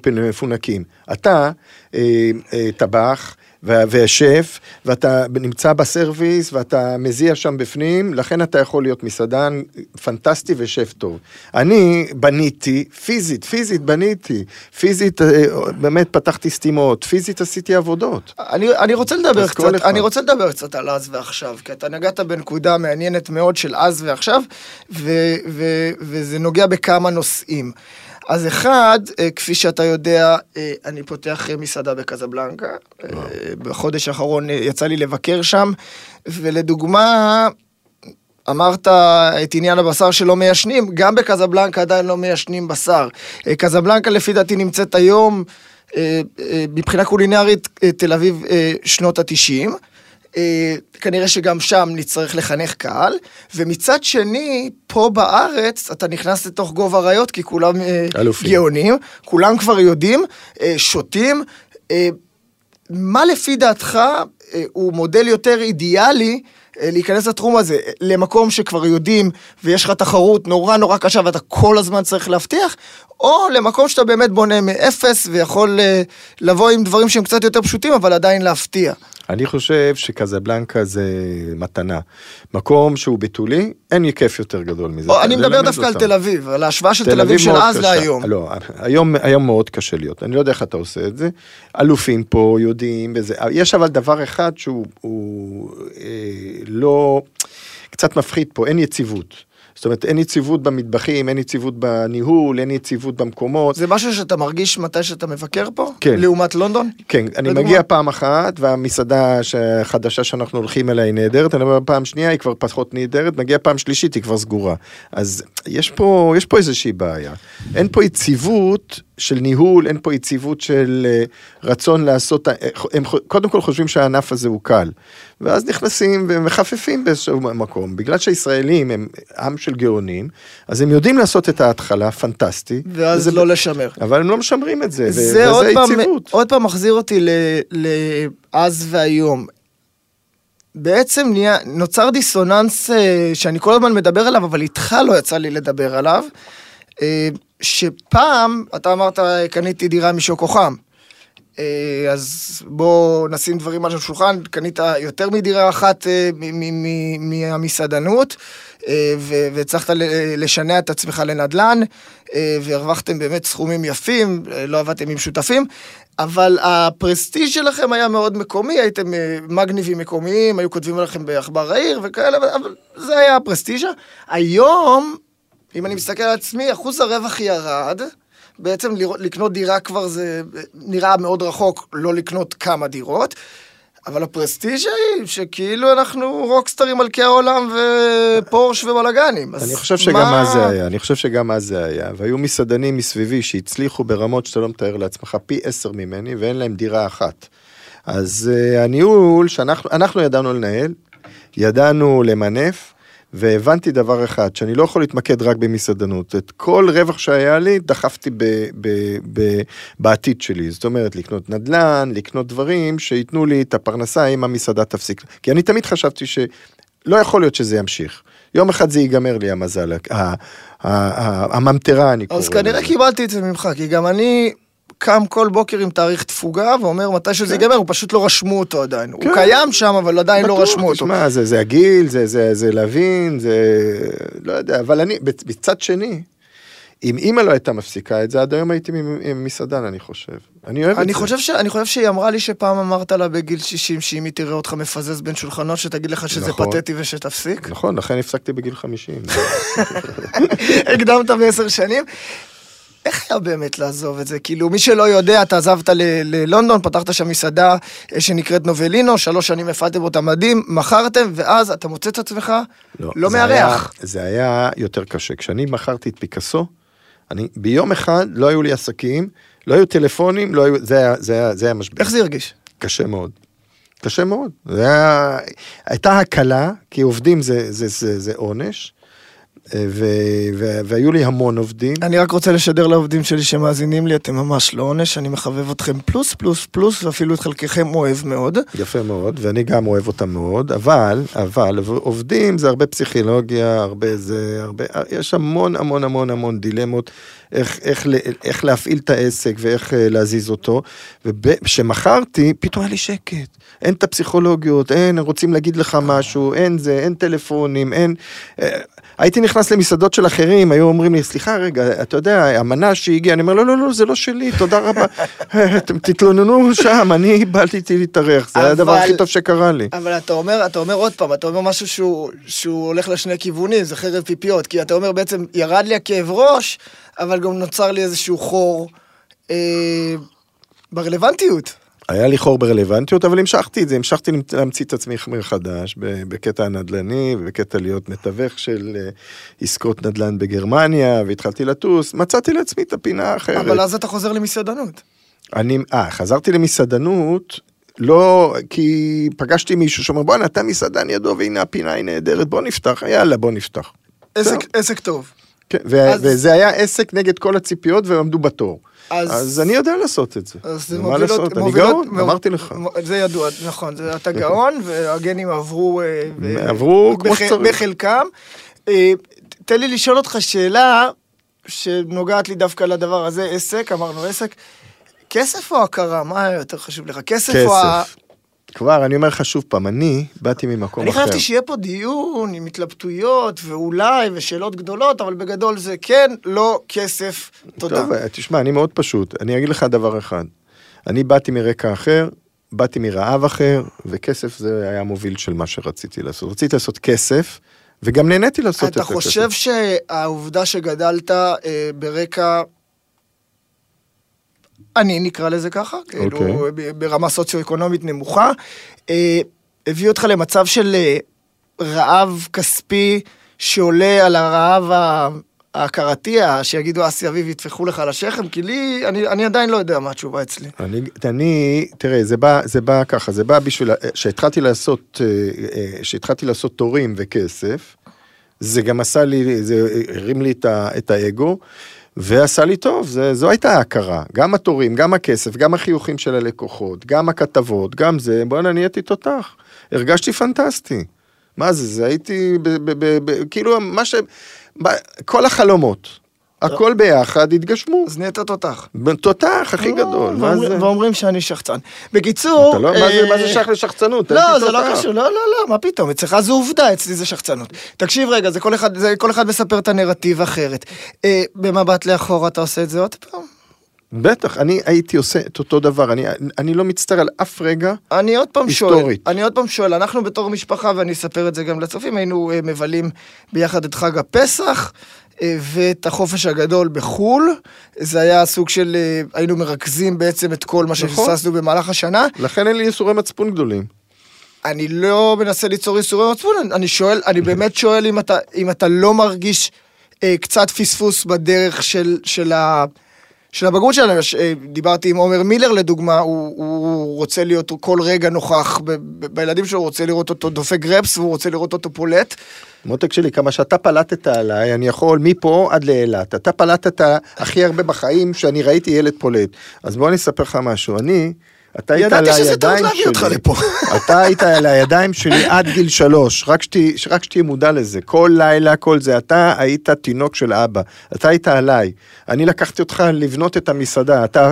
Speaker 4: למפונקים. אתה אה, אה, טבח ושף, ואתה נמצא בסרוויס, ואתה מזיע שם בפנים, לכן אתה יכול להיות מסעדן פנטסטי ושף טוב. אני בניתי, פיזית, פיזית בניתי, פיזית אה, באמת פתחתי סתימות, פיזית עשיתי עבודות.
Speaker 3: אני, אני רוצה לדבר קצת. אני רוצה לדבר קצת על אז ועכשיו, כי אתה נגעת בנקודה מעניינת מאוד של אז ועכשיו, ו, ו, וזה נוגע בכמה נושאים. אז אחד, אה, כפי שאתה יודע, אה, אני פותח אה, מסעדה בקזבלנקה. אה, בחודש האחרון יצא לי לבקר שם, ולדוגמה, אמרת את עניין הבשר שלא מיישנים, גם בקזבלנקה עדיין לא מיישנים בשר. קזבלנקה לפי דעתי נמצאת היום, מבחינה קולינרית, תל אביב שנות התשעים. אה, כנראה שגם שם נצטרך לחנך קהל, ומצד שני, פה בארץ אתה נכנס לתוך גובה אריות, כי כולם אה,
Speaker 4: אלופים.
Speaker 3: גאונים, כולם כבר יודעים, אה, שותים. אה, מה לפי דעתך אה, הוא מודל יותר אידיאלי להיכנס לתחום הזה, למקום שכבר יודעים ויש לך תחרות נורא נורא קשה ואתה כל הזמן צריך להבטיח, או למקום שאתה באמת בונה מאפס ויכול אה, לבוא עם דברים שהם קצת יותר פשוטים אבל עדיין להפתיע.
Speaker 4: אני חושב שקזבלנקה זה מתנה. מקום שהוא בתולי, אין לי כיף יותר גדול מזה.
Speaker 3: אני מדבר דווקא על. תל אביב, על ההשוואה של תל אביב של אז. להיום.
Speaker 4: לא, היום, היום מאוד קשה להיות, אני לא יודע איך אתה עושה את זה. אלופים פה יודעים וזה, יש אבל דבר אחד שהוא הוא, אה, לא, קצת מפחיד פה, אין יציבות. זאת אומרת, אין יציבות במטבחים, אין יציבות בניהול, אין יציבות במקומות.
Speaker 3: זה משהו שאתה מרגיש מתי שאתה מבקר פה?
Speaker 4: כן.
Speaker 3: לעומת לונדון?
Speaker 4: כן, אני
Speaker 3: לדוגמה.
Speaker 4: מגיע פעם אחת, והמסעדה החדשה שאנחנו הולכים אליה היא נהדרת, אני אומר פעם שנייה היא כבר פחות נהדרת, מגיע פעם שלישית היא כבר סגורה. אז יש פה, יש פה איזושהי בעיה. אין פה יציבות של ניהול, אין פה יציבות של אה, רצון לעשות, אה, הם ח- קודם כל חושבים שהענף הזה הוא קל. ואז נכנסים ומחפפים באיזשהו מקום. בגלל שהישראלים הם עם של גאונים, אז הם יודעים לעשות את ההתחלה, פנטסטי.
Speaker 3: ואז
Speaker 4: וזה-
Speaker 3: לא לשמר.
Speaker 4: אבל הם לא משמרים את זה, ו-
Speaker 3: זה
Speaker 4: וזה
Speaker 3: עוד פעם,
Speaker 4: יציבות.
Speaker 3: עוד פעם מחזיר אותי ל- לאז והיום. בעצם נהיה, נוצר דיסוננס אה, שאני כל הזמן מדבר עליו, אבל איתך לא יצא לי לדבר עליו. אה, שפעם, אתה אמרת, קניתי דירה משוקו חם. אה, אז בוא נשים דברים על השולחן, קנית יותר מדירה אחת אה, מהמסעדנות, והצלחת לשנע את עצמך לנדל"ן, והרווחתם באמת סכומים יפים, לא עבדתם עם שותפים, אבל הפרסטיג' שלכם היה מאוד מקומי, הייתם מגניבים מקומיים, היו כותבים עליכם בעכבר העיר וכאלה, אבל זה היה הפרסטיג'ה. היום, אם אני מסתכל על עצמי, אחוז הרווח ירד. בעצם לקנות דירה כבר זה נראה מאוד רחוק, לא לקנות כמה דירות. אבל הפרסטיג'ה היא שכאילו אנחנו רוקסטרים מלכי העולם ופורש ובלאגנים.
Speaker 4: אני חושב שגם
Speaker 3: מה-
Speaker 4: אז זה היה, אני חושב שגם אז זה היה, והיו מסעדנים מסביבי שהצליחו ברמות שאתה לא מתאר לעצמך פי עשר ממני, ואין להם דירה אחת. אז uh, הניהול שאנחנו אנחנו ידענו לנהל, ידענו למנף, והבנתי דבר אחד, שאני לא יכול להתמקד רק במסעדנות. את כל רווח שהיה לי, דחפתי ב, ב, ב, בעתיד שלי. זאת אומרת, לקנות נדל"ן, לקנות דברים שייתנו לי את הפרנסה אם המסעדה תפסיק. כי אני תמיד חשבתי שלא יכול להיות שזה ימשיך. יום אחד זה ייגמר לי המזל, הממטרה אני קורא
Speaker 3: אז כנראה
Speaker 4: לזה.
Speaker 3: קיבלתי את זה ממך, כי גם אני קם כל בוקר עם תאריך תפוגה ואומר מתי שזה ייגמר, הוא פשוט לא רשמו אותו עדיין. הוא
Speaker 4: כן.
Speaker 3: קיים שם, אבל עדיין לא
Speaker 4: בטוח,
Speaker 3: רשמו אותו.
Speaker 4: תשמע, זה, זה הגיל, זה, זה, זה להבין, זה... לא יודע, אבל אני, מצד שני, אם אימא לא הייתה מפסיקה את זה, עד היום הייתי מסעדן, אני חושב. אני אוהב את
Speaker 3: אני
Speaker 4: זה.
Speaker 3: חושב, ש... אני חושב שהיא אמרה לי שפעם אמרת לה בגיל 60 שאם היא תראה אותך מפזז בין שולחנות שתגיד לך שזה
Speaker 4: נכון.
Speaker 3: פתטי ושתפסיק.
Speaker 4: נכון, לכן הפסקתי בגיל 50.
Speaker 3: הקדמת בעשר שנים. איך היה באמת לעזוב את זה? כאילו, מי שלא יודע, אתה עזבת ל- ללונדון, פתחת שם מסעדה אה, שנקראת נובלינו, שלוש שנים הפעלתם אותה מדהים, מכרתם, ואז אתה מוצא את עצמך לא
Speaker 4: זה
Speaker 3: מארח.
Speaker 4: היה- זה היה יותר קשה. כשאני מכרתי את פיקאסו, אני, ביום אחד לא היו לי עסקים, לא היו טלפונים, לא היו, זה היה, זה היה, זה היה משבר.
Speaker 3: איך זה הרגיש?
Speaker 4: קשה מאוד. קשה מאוד. זה היה, הייתה הקלה, כי עובדים זה, זה, זה, זה עונש, אה, ו, ו, והיו לי המון עובדים.
Speaker 3: אני רק רוצה לשדר לעובדים שלי שמאזינים לי, אתם ממש לא עונש, אני מחבב אתכם פלוס פלוס פלוס, ואפילו את חלקכם אוהב מאוד.
Speaker 4: יפה מאוד, ואני גם אוהב אותם מאוד, אבל, אבל עובדים זה הרבה פסיכולוגיה, הרבה זה, הרבה, יש המון המון המון המון דילמות, איך, איך, איך להפעיל את העסק ואיך אה, להזיז אותו, וכשמכרתי, פתאום היה לי שקט. אין את הפסיכולוגיות, אין, רוצים להגיד לך משהו, אין זה, אין טלפונים, אין... הייתי נכנס למסעדות של אחרים, היו אומרים לי, סליחה רגע, אתה יודע, המנה שהגיעה, אני אומר, לא, לא, לא, זה לא שלי, תודה רבה. אתם תתלוננו שם, אני באתי להתארח, זה היה הדבר הכי טוב שקרה לי.
Speaker 3: אבל אתה אומר, אתה אומר עוד פעם, אתה אומר משהו שהוא, שהוא הולך לשני כיוונים, זה חרב פיפיות, כי אתה אומר בעצם, ירד לי הכאב ראש, אבל גם נוצר לי איזשהו חור אה, ברלוונטיות.
Speaker 4: היה לי חור ברלוונטיות, אבל המשכתי את זה, המשכתי להמציא את עצמי מחדש בקטע הנדל"ני ובקטע להיות מתווך של אה, עסקות נדל"ן בגרמניה, והתחלתי לטוס, מצאתי לעצמי את הפינה האחרת.
Speaker 3: אבל אז אתה חוזר למסעדנות.
Speaker 4: אני, אה, חזרתי למסעדנות, לא, כי פגשתי מישהו שאומר, בואנה, אתה מסעדן ידוע, והנה הפינה היא נהדרת, בוא נפתח, יאללה, בוא נפתח.
Speaker 3: עסק, עסק טוב.
Speaker 4: כן, אז... וזה היה עסק נגד כל הציפיות והם עמדו בתור. אז, אז אני יודע לעשות את זה.
Speaker 3: אז זה לעשות?
Speaker 4: מובילות, אני גאון, מוב... אמרתי לך.
Speaker 3: זה ידוע, נכון, זה, אתה גאון, והגנים עברו...
Speaker 4: אה, עברו כמו שצריך.
Speaker 3: בחלקם. אה, תן לי לשאול אותך שאלה שנוגעת לי דווקא לדבר הזה, עסק, אמרנו עסק. כסף או הכרה? מה יותר חשוב לך? כסף, כסף. או ה...
Speaker 4: כבר, אני אומר לך שוב פעם, אני באתי ממקום
Speaker 3: אני
Speaker 4: אחר.
Speaker 3: אני חשבתי שיהיה פה דיון עם התלבטויות ואולי ושאלות גדולות, אבל בגדול זה כן, לא, כסף, תודה.
Speaker 4: טוב, תשמע, אני מאוד פשוט. אני אגיד לך דבר אחד. אני באתי מרקע אחר, באתי מרעב אחר, וכסף זה היה מוביל של מה שרציתי לעשות. רציתי לעשות כסף, וגם נהניתי לעשות את זה.
Speaker 3: אתה חושב שהעובדה שגדלת אה, ברקע אני נקרא לזה ככה, כאילו okay. אוקיי. ברמה סוציו-אקונומית נמוכה, אה, הביא אותך למצב של אה, רעב כספי שעולה על הרעב ההכרתי, שיגידו אסי אביב יטפחו לך על השכם, כי לי, אני, אני עדיין לא יודע מה התשובה אצלי.
Speaker 4: אני, אני, תראה, זה בא, זה בא ככה, זה בא בשביל, שהתחלתי לעשות, אה, שהתחלתי לעשות תורים וכסף, זה גם עשה לי, זה הרים לי את, ה, את האגו. ועשה לי טוב, זה, זו הייתה ההכרה. גם התורים, גם הכסף, גם החיוכים של הלקוחות, גם הכתבות, גם זה, בוא'נה, נהייתי תותח. הרגשתי פנטסטי. מה זה, זה הייתי, ב, ב, ב, ב, כאילו, מה ש... ב, כל החלומות. הכל ביחד התגשמו.
Speaker 3: אז נהיית תותח.
Speaker 4: תותח הכי גדול, מה זה?
Speaker 3: ואומרים שאני שחצן. בקיצור...
Speaker 4: לא- מה זה שייך לשחצנות?
Speaker 3: לא, זה לא קשור, לא, לא, לא, מה פתאום, אצלך זו עובדה, אצלי זה שחצנות. תקשיב רגע, זה כל אחד מספר את הנרטיב אחרת. אה, במבט לאחורה אתה עושה את זה עוד פעם?
Speaker 4: בטח, אני הייתי עושה את אותו דבר, אני, אני לא מצטער על אף רגע
Speaker 3: אני עוד פעם היסטורית. שואל, אני עוד פעם שואל, אנחנו בתור משפחה, ואני אספר את זה גם לצופים, היינו אה, מבלים ביחד את חג הפסח, אה, ואת החופש הגדול בחו"ל. זה היה סוג של, אה, היינו מרכזים בעצם את כל מה נכון. שפספסנו במהלך השנה.
Speaker 4: לכן אין לי ייסורי מצפון גדולים.
Speaker 3: אני לא מנסה ליצור ייסורי מצפון, אני שואל, אני באמת שואל אם אתה, אם אתה לא מרגיש אה, קצת פספוס בדרך של, של ה... של הבגרות שלנו, אה, דיברתי עם עומר מילר לדוגמה, הוא, הוא רוצה להיות כל רגע נוכח ב, ב, בילדים שלו, הוא רוצה לראות אותו דופק גרפס והוא רוצה לראות אותו פולט.
Speaker 4: מותק שלי, כמה שאתה פלטת עליי, אני יכול מפה עד לאילת. אתה פלטת הכי הרבה בחיים שאני ראיתי ילד פולט. אז בוא אני אספר לך משהו, אני... אתה היית על הידיים שלי, אתה היית על הידיים שלי עד גיל שלוש, רק שתהיה מודע לזה, כל לילה, כל זה, אתה היית תינוק של אבא, אתה היית עליי, אני לקחתי אותך לבנות את המסעדה, אתה,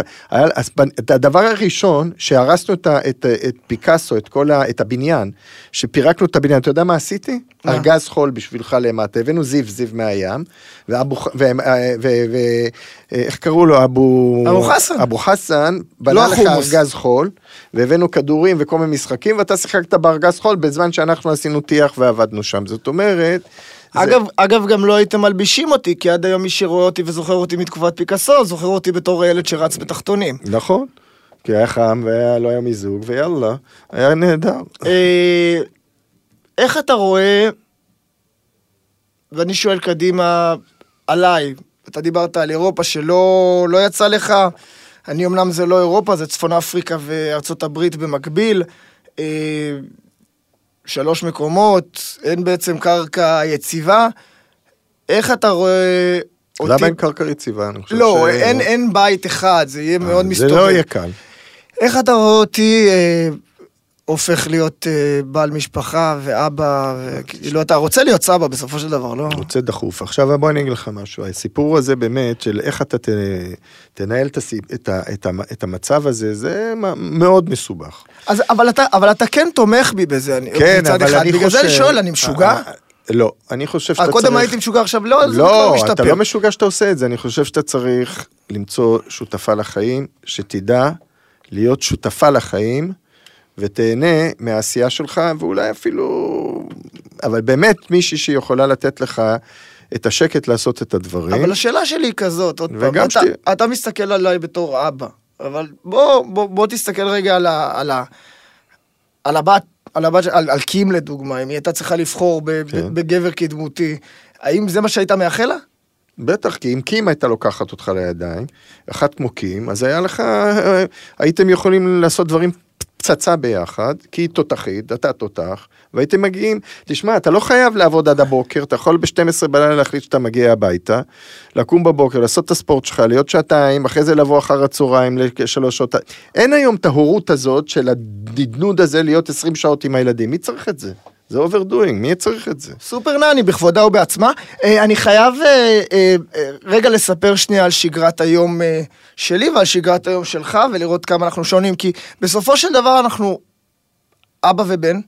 Speaker 4: את הדבר הראשון שהרסנו את, את, את פיקאסו, את כל ה, את הבניין, שפירקנו את הבניין, אתה יודע מה עשיתי? ארגז חול בשבילך למטה, הבאנו זיו זיו מהים, ואיך קראו לו, אבו...
Speaker 3: אבו חסן.
Speaker 4: אבו חסן, בנה לא לך ארגז חול, והבאנו כדורים וכל מיני משחקים, ואתה שיחקת בארגז חול בזמן שאנחנו עשינו טיח ועבדנו שם. זאת אומרת...
Speaker 3: אגב, זה... אגב, גם לא הייתם מלבישים אותי, כי עד היום מי שרואה אותי וזוכר אותי מתקופת פיקאסו, זוכר אותי בתור ילד שרץ בתחתונים.
Speaker 4: נכון. כי היה חם ולא היה מיזוג, ויאללה, היה נהדר.
Speaker 3: אה, איך אתה רואה, ואני שואל קדימה עליי, אתה דיברת על אירופה שלא לא יצא לך, אני אמנם זה לא אירופה, זה צפון אפריקה וארצות הברית במקביל. אה, שלוש מקומות, אין בעצם קרקע יציבה. איך אתה רואה אותי...
Speaker 4: למה אין קרקע יציבה? אני חושב
Speaker 3: לא,
Speaker 4: ש-
Speaker 3: אין, אין בית אחד, זה יהיה מאוד
Speaker 4: זה
Speaker 3: מסתובב.
Speaker 4: לא יהיה קל.
Speaker 3: איך אתה רואה אותי אה, הופך להיות אה, בעל משפחה ואבא, כאילו אתה רוצה להיות סבא בסופו של דבר, לא?
Speaker 4: רוצה דחוף. עכשיו בוא אני אגיד לך משהו, הסיפור הזה באמת של איך אתה ת, תנהל את, הסיפ, את, ה, את, ה, את המצב הזה, זה מאוד מסובך.
Speaker 3: אז, אבל, אתה, אבל אתה כן תומך בי בזה,
Speaker 4: כן,
Speaker 3: מצד
Speaker 4: אבל
Speaker 3: אחד.
Speaker 4: אני
Speaker 3: בגלל
Speaker 4: חושב...
Speaker 3: זה אני שואל, אני משוגע?
Speaker 4: אה, אה, לא, אני חושב שאתה צריך...
Speaker 3: קודם הייתי משוגע, עכשיו לא, אז זה
Speaker 4: לא,
Speaker 3: משתפר.
Speaker 4: אתה לא משוגע שאתה עושה את זה, אני חושב שאתה צריך למצוא שותפה לחיים, שתדע להיות שותפה לחיים, ותהנה מהעשייה שלך, ואולי אפילו... אבל באמת מישהי שיכולה לתת לך את השקט לעשות את הדברים.
Speaker 3: אבל השאלה שלי היא כזאת, עוד פעם,
Speaker 4: וגם
Speaker 3: אתה, אתה מסתכל עליי בתור אבא, אבל בוא, בוא, בוא תסתכל רגע על, ה, על, ה, על הבת, על הבת, על, על קים לדוגמה, אם היא הייתה צריכה לבחור ב,
Speaker 4: כן.
Speaker 3: בגבר קדמותי, האם זה מה שהיית מאחל לה?
Speaker 4: בטח, כי אם קים הייתה לוקחת אותך לידיים, אחת כמו קים, אז היה לך, אה, הייתם יכולים לעשות דברים פצצה ביחד, כי היא תותחית, אתה תותח, והייתם מגיעים, תשמע, אתה לא חייב לעבוד עד הבוקר, אתה יכול ב-12 בלילה להחליט שאתה מגיע הביתה, לקום בבוקר, לעשות את הספורט שלך, להיות שעתיים, אחרי זה לבוא אחר הצהריים לשלוש שעות. אין היום את ההורות הזאת של הנדנוד הזה להיות 20 שעות עם הילדים, מי צריך את זה? זה overdoing, מי צריך את זה?
Speaker 3: סופר נני בכבודה ובעצמה. אה, אני חייב אה, אה, רגע לספר שנייה על שגרת היום שלי ועל שגרת היום שלך ולראות כמה אנחנו שונים, כי בסופו של דבר אנחנו אבא ובן,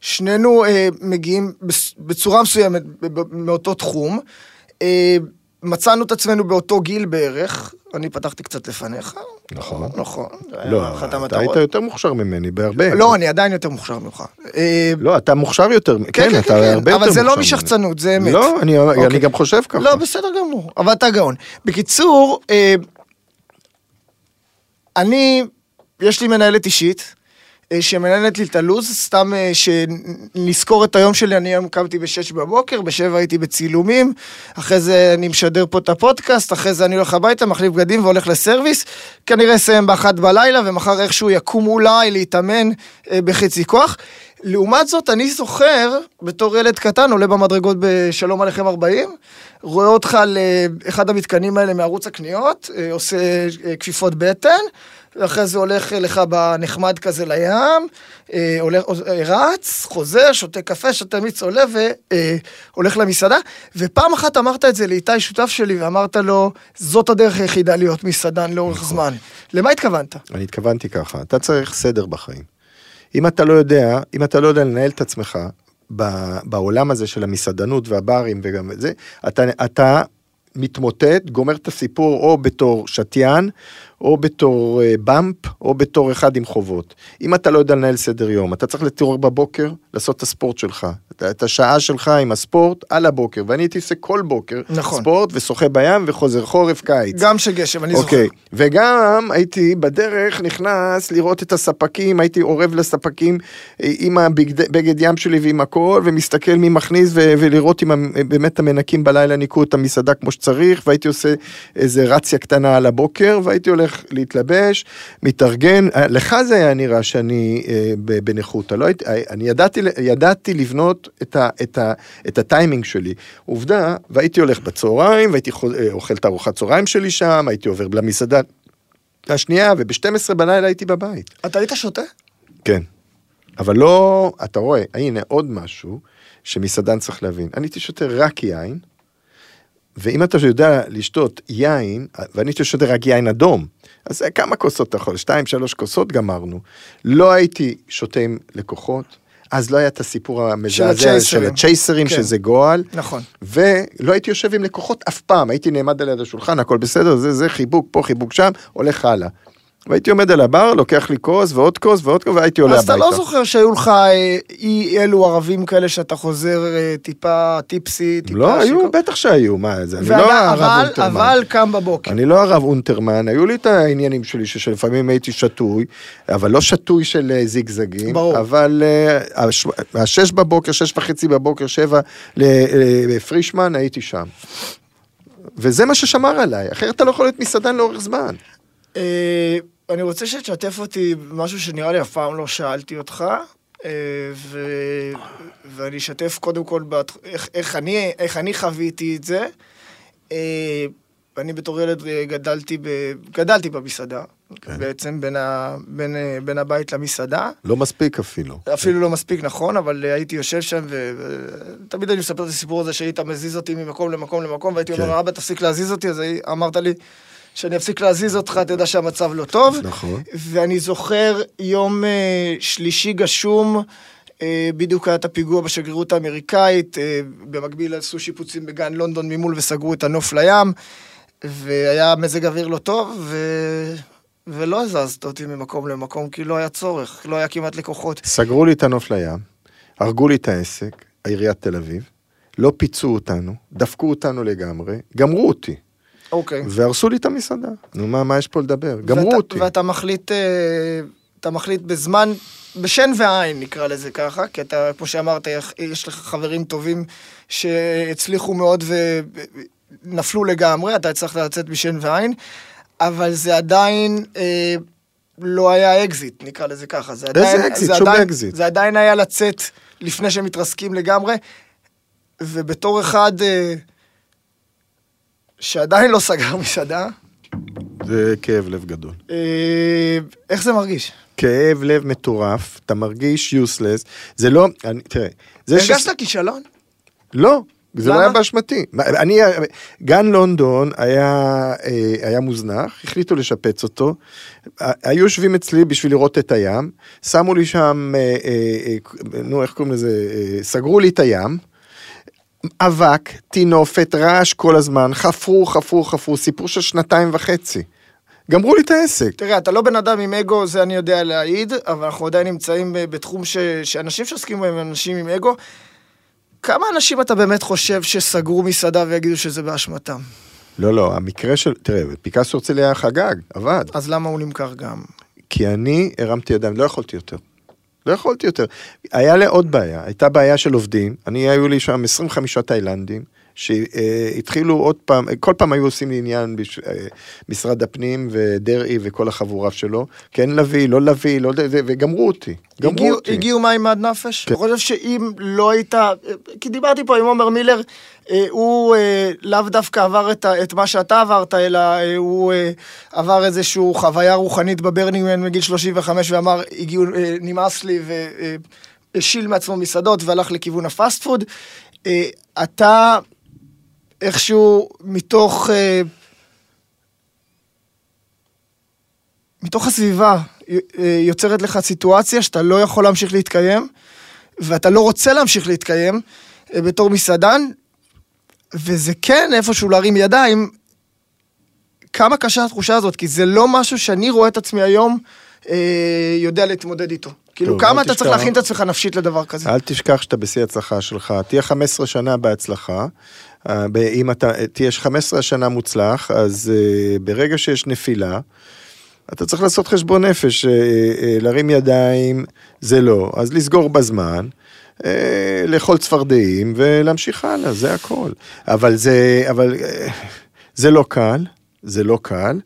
Speaker 3: שנינו מגיעים בצורה מסוימת מאותו תחום. מצאנו את עצמנו באותו גיל בערך, אני פתחתי קצת לפניך.
Speaker 4: נכון.
Speaker 3: נכון.
Speaker 4: לא,
Speaker 3: אחת
Speaker 4: אתה
Speaker 3: המטרות.
Speaker 4: היית יותר מוכשר ממני בהרבה.
Speaker 3: לא, אני עדיין יותר מוכשר ממך. אה,
Speaker 4: לא, אתה מוכשר יותר, כן, אתה הרבה יותר מוכשר.
Speaker 3: אבל זה לא. משחצנות, זה אמת.
Speaker 4: לא, אני,
Speaker 3: אוקיי.
Speaker 4: אני גם חושב ככה.
Speaker 3: לא, בסדר גמור, אבל אתה גאון. בקיצור, אה, אני, יש לי מנהלת אישית, שמנהלת לי את הלו"ז, סתם אה, שנזכור את היום שלי, אני היום קמתי ב-6 בבוקר, ב-7 הייתי בצילומים, אחרי זה אני משדר פה את הפודקאסט, אחרי זה אני הולך הביתה, מחליף בגדים והולך לסרוויס, כנראה אסיים באחת בלילה, ומחר איכשהו יקום אולי להתאמן אה, בחצי כוח. לעומת זאת, אני זוכר, בתור ילד קטן, עולה במדרגות בשלום עליכם 40, רואה אותך על אה, אחד המתקנים האלה מערוץ הקניות, אה, עושה אה, כפיפות בטן, ואחרי זה הולך לך בנחמד כזה לים, הולך, רץ, חוזר, שותה קפה, שותה מיץ עולה והולך למסעדה. ופעם אחת אמרת את זה לאיתי, שותף שלי, ואמרת לו, זאת הדרך היחידה להיות מסעדן לאורך זמן. למה התכוונת?
Speaker 4: אני התכוונתי ככה, אתה צריך סדר בחיים. אם אתה לא יודע, אם אתה לא יודע לנהל את עצמך בעולם הזה של המסעדנות והברים וגם זה, אתה, אתה מתמוטט, גומר את הסיפור או בתור שתיין, או בתור אה, באמפ, או בתור אחד עם חובות. אם אתה לא יודע לנהל סדר יום, אתה צריך להתעורר בבוקר, לעשות את הספורט שלך. את- את השעה שלך עם הספורט על הבוקר, ואני הייתי עושה כל בוקר
Speaker 3: נכון.
Speaker 4: ספורט ושוחה בים וחוזר חורף קיץ.
Speaker 3: גם שגשם, אני זוכר.
Speaker 4: אוקיי, וגם הייתי בדרך נכנס לראות את הספקים, הייתי אורב לספקים אה, עם הבגד ים שלי ועם הכל, ומסתכל מי מכניס ו- ולראות אם המ- באמת המנקים בלילה ניקו את המסעדה כמו שצריך, והייתי עושה איזה רציה קטנה על הבוקר, והייתי הולך להתלבש, מתארגן, אה, לך זה היה נראה שאני אה, ב- בניחותא, לא אה, אני ידעתי, ידעתי לבנות את, ה, את, ה, את הטיימינג שלי. עובדה, והייתי הולך בצהריים, והייתי אה, אוכל את הארוחת צהריים שלי שם, הייתי עובר למסעדה השנייה, וב-12 בלילה הייתי בבית.
Speaker 3: אתה היית שותה?
Speaker 4: כן. אבל לא, אתה רואה, הנה עוד משהו שמסעדן צריך להבין. אני הייתי שותה רק יין, ואם אתה יודע לשתות יין, ואני הייתי שותה רק יין אדום, אז זה כמה כוסות אתה יכול? שתיים, שלוש כוסות גמרנו. לא הייתי שותה עם לקוחות, אז לא היה את הסיפור המזעזע של.
Speaker 3: הצ'ייסרים, כן.
Speaker 4: שזה גועל.
Speaker 3: נכון.
Speaker 4: ולא הייתי יושב עם לקוחות אף פעם, הייתי נעמד על יד השולחן, הכל בסדר, זה, זה חיבוק פה, חיבוק שם, הולך הלאה. והייתי עומד על הבר, לוקח לי כוס ועוד כוס ועוד כוס, והייתי עולה
Speaker 3: אז אתה
Speaker 4: הביתה.
Speaker 3: לא זוכר שהיו לך אה, אי אלו ערבים כאלה שאתה חוזר אה, טיפה טיפסי, טיפה
Speaker 4: לא, היו? בטח שהיו, מה זה, אני לא הרב
Speaker 3: אבל,
Speaker 4: אונטרמן.
Speaker 3: אבל קם בבוקר.
Speaker 4: אני לא הרב אונטרמן, היו לי את העניינים שלי, שלפעמים הייתי שתוי, אבל לא שתוי של אה, זיגזגים,
Speaker 3: ברור.
Speaker 4: אבל הש- השש בבוקר, שש וחצי בבוקר, שבע לפרישמן, הייתי שם. וזה מה ששמר עליי, אחרת אתה לא יכול להיות מסעדן לאורך זמן.
Speaker 3: אני רוצה שתשתף אותי במשהו שנראה לי אף פעם לא שאלתי אותך, אה, ו... ואני אשתף קודם כל בת... איך, איך, אני, איך אני חוויתי את זה. אה, אני בתור ילד אה, גדלתי, ב... גדלתי במסעדה,
Speaker 4: כן.
Speaker 3: בעצם בין, ה... בין, בין הבית למסעדה.
Speaker 4: לא מספיק אפילו.
Speaker 3: אפילו לא מספיק נכון, אבל הייתי יושב שם, ותמיד אני מספר את הסיפור הזה שהיית מזיז אותי ממקום למקום למקום, והייתי
Speaker 4: כן.
Speaker 3: אומר, אבא, תפסיק להזיז אותי, אז אמרת לי, שאני אפסיק להזיז אותך, אתה יודע שהמצב לא טוב.
Speaker 4: נכון.
Speaker 3: ואני זוכר יום אה, שלישי גשום, אה, בדיוק היה את הפיגוע בשגרירות האמריקאית, אה, במקביל עשו שיפוצים בגן לונדון ממול וסגרו את הנוף לים, והיה מזג אוויר לא טוב, ו... ולא הזזת אותי ממקום למקום, כי לא היה צורך, לא היה כמעט לקוחות.
Speaker 4: סגרו לי את הנוף לים, הרגו לי את העסק, עיריית תל אביב, לא פיצו אותנו, דפקו אותנו לגמרי, גמרו אותי,
Speaker 3: אוקיי.
Speaker 4: והרסו לי את המסעדה. נו, מה, מה יש פה לדבר? גמרו
Speaker 3: ואתה,
Speaker 4: אותי.
Speaker 3: ואתה מחליט, אה, אתה מחליט בזמן, בשן ועין נקרא לזה ככה, כי אתה, כמו שאמרת, יש לך חברים טובים שהצליחו מאוד ונפלו לגמרי, אתה הצלחת לצאת בשן ועין, אבל זה עדיין אה, לא היה אקזיט, נקרא לזה ככה. זה
Speaker 4: איזה
Speaker 3: עדיין,
Speaker 4: אקזיט?
Speaker 3: זה
Speaker 4: שום
Speaker 3: עדיין,
Speaker 4: אקזיט.
Speaker 3: זה עדיין היה לצאת לפני שהם מתרסקים לגמרי, ובתור אחד אה, שעדיין לא סגר מסעדה,
Speaker 4: זה כאב לב גדול.
Speaker 3: אה, איך זה מרגיש?
Speaker 4: כאב לב מטורף, אתה מרגיש יוסלס, זה לא, אני, תראה, זה ש...
Speaker 3: הרגשת כישלון?
Speaker 4: לא, זה לא
Speaker 3: למה?
Speaker 4: היה באשמתי. אני, גן לונדון היה, אה, היה מוזנח, החליטו לשפץ אותו, היו יושבים אצלי בשביל לראות את הים, שמו לי שם, אה, נו, איך קוראים לזה, סגרו לי את הים. אבק, טינופת, רעש כל הזמן, חפרו, חפרו, חפרו, סיפור של שנתיים וחצי. גמרו לי את העסק.
Speaker 3: תראה, אתה לא בן אדם עם אגו, זה אני יודע להעיד, אבל אנחנו עדיין נמצאים ב- בתחום ש... שאנשים שעוסקים בהם הם אנשים עם אגו. כמה אנשים אתה באמת חושב שסגרו מסעדה ויגידו שזה באשמתם?
Speaker 4: לא, לא, המקרה של, תראה, פיקאסו הרצליה חגג, עבד.
Speaker 3: אז למה הוא נמכר גם?
Speaker 4: כי אני הרמתי ידיים, לא יכולתי יותר. לא יכולתי יותר. היה לי עוד בעיה, הייתה בעיה של עובדים, אני, היו לי שם 25 תאילנדים, שהתחילו עוד פעם, כל פעם היו עושים לי עניין בש- אה, משרד הפנים ודרעי וכל החבורה שלו, כן להביא, לא להביא, לא, וגמרו אותי, גמרו
Speaker 3: הגיעו,
Speaker 4: אותי.
Speaker 3: הגיעו מים עד נפש?
Speaker 4: כן.
Speaker 3: אני חושב שאם לא היית... כי דיברתי פה עם עומר מילר, אה, הוא אה, לאו דווקא עבר את, את מה שאתה עברת, אלא אה, הוא אה, עבר איזושהי חוויה רוחנית בברנינגמן מגיל 35 ואמר, הגיעו, אה, נמאס לי והשיל מעצמו מסעדות והלך לכיוון הפאסט פוד. אה, אתה איכשהו מתוך... אה, מתוך הסביבה אה, יוצרת לך סיטואציה שאתה לא יכול להמשיך להתקיים, ואתה לא רוצה להמשיך להתקיים אה, בתור מסעדן, וזה כן איפשהו להרים ידיים. כמה קשה התחושה הזאת, כי זה לא משהו שאני רואה את עצמי היום אה, יודע להתמודד איתו. כאילו,
Speaker 4: טוב,
Speaker 3: כמה אתה צריך
Speaker 4: תשכח.
Speaker 3: להכין את עצמך נפשית לדבר כזה?
Speaker 4: אל תשכח שאתה בשיא הצלחה שלך, תהיה 15 שנה בהצלחה. אה, אם אתה תהיה 15 שנה מוצלח, אז אה, ברגע שיש נפילה, אתה צריך לעשות חשבון נפש, אה, להרים ידיים, זה לא, אז לסגור בזמן. לאכול צפרדעים ולהמשיך הלאה, זה הכל. אבל זה, אבל זה לא קל, זה לא קל,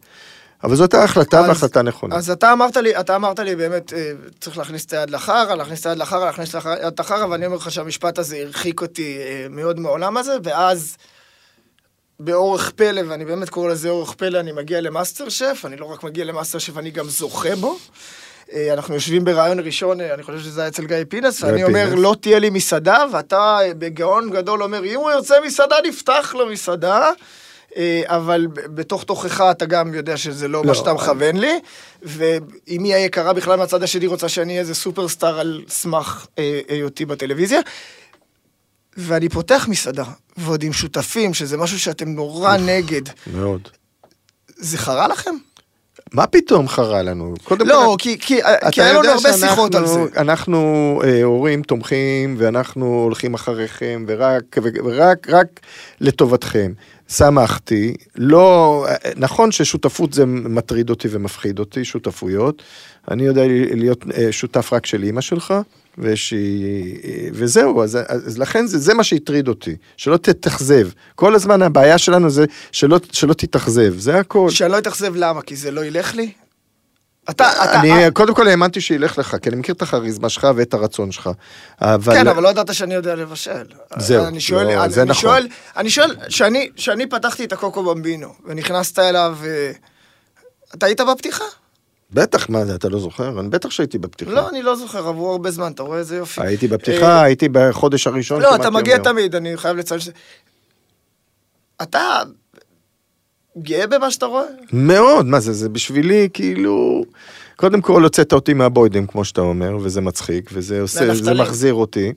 Speaker 4: אבל זאת ההחלטה
Speaker 3: אז-
Speaker 4: והחלטה נכונה.
Speaker 3: אז אתה אמרת לי, אתה אמרת לי באמת, אה, צריך להכניס את היד לחרא, להכניס את היד לחרא, להכניס את היד לחרא, ואני אומר לך שהמשפט הזה הרחיק אותי אה, מאוד מהעולם הזה, ואז בדרך פלא, ואני באמת קורא לזה דרך פלא, אני מגיע למאסטר שף, אני לא רק מגיע למאסטר שף, אני גם זוכה בו. אה, אנחנו יושבים בריאיון ראשון, אני חושב שזה היה אצל גיא פינס, ואני אומר. לא תהיה לי מסעדה, ואתה בגאון גדול אומר, אם הוא ירצה מסעדה, נפתח לו מסעדה. אה, אבל בתוך תוכך אתה גם יודע שזה לא,
Speaker 4: לא,
Speaker 3: מה שאתה
Speaker 4: אני-
Speaker 3: מכוון לי, ואם היא היקרה בכלל מהצד השני רוצה שאני אהיה איזה סופרסטאר על סמך אה, היותי בטלוויזיה. ואני פותח מסעדה, ועוד עם שותפים, שזה משהו שאתם נורא נגד.
Speaker 4: מאוד.
Speaker 3: זה חרה לכם?
Speaker 4: מה פתאום חרה לנו? קודם
Speaker 3: לא,
Speaker 4: כל,
Speaker 3: כי, כי, כי היה לנו הרבה שיחות על זה.
Speaker 4: שאנחנו- אנחנו אה, הורים תומכים, ואנחנו הולכים אחריכם, ורק, ורק רק לטובתכם. שמחתי, לא, נכון ששותפות זה מטריד אותי ומפחיד אותי, שותפויות. אני יודע להיות אה, שותף רק של אימא שלך, ושהיא, וזהו, אז, אז לכן זה, זה מה שהטריד אותי, שלא תתאכזב. כל הזמן הבעיה שלנו זה שלא, שלא תתאכזב, זה הכל.
Speaker 3: שאני לא אתאכזב למה? כי זה לא ילך לי? אתה, אתה...
Speaker 4: אני קודם כל האמנתי שילך לך, כי אני מכיר את הכריזמה שלך ואת הרצון שלך. אבל...
Speaker 3: כן, אבל לא ידעת שאני יודע לבשל.
Speaker 4: זהו,
Speaker 3: אני שואל,
Speaker 4: לא,
Speaker 3: אני,
Speaker 4: זה
Speaker 3: אני
Speaker 4: נכון.
Speaker 3: שואל, אני שואל, שאני, פתחתי את הקוקו במבינו, ונכנסת אליו, אה, אתה היית בפתיחה?
Speaker 4: בטח, מה זה, אתה לא זוכר? אני בטח שהייתי בפתיחה.
Speaker 3: לא, אני לא זוכר, עברו הרבה זמן, אתה רואה איזה יופי.
Speaker 4: הייתי בפתיחה,
Speaker 3: אה,
Speaker 4: הייתי בחודש הראשון.
Speaker 3: לא, אתה מגיע. תמיד, אני חייב לציין שזה... אתה גאה במה שאתה רואה?
Speaker 4: מאוד, מה זה, זה בשבילי כאילו... קודם כל הוצאת אותי מהבוידם, כמו שאתה אומר, וזה מצחיק, וזה עושה, זה. מחזיר אותי.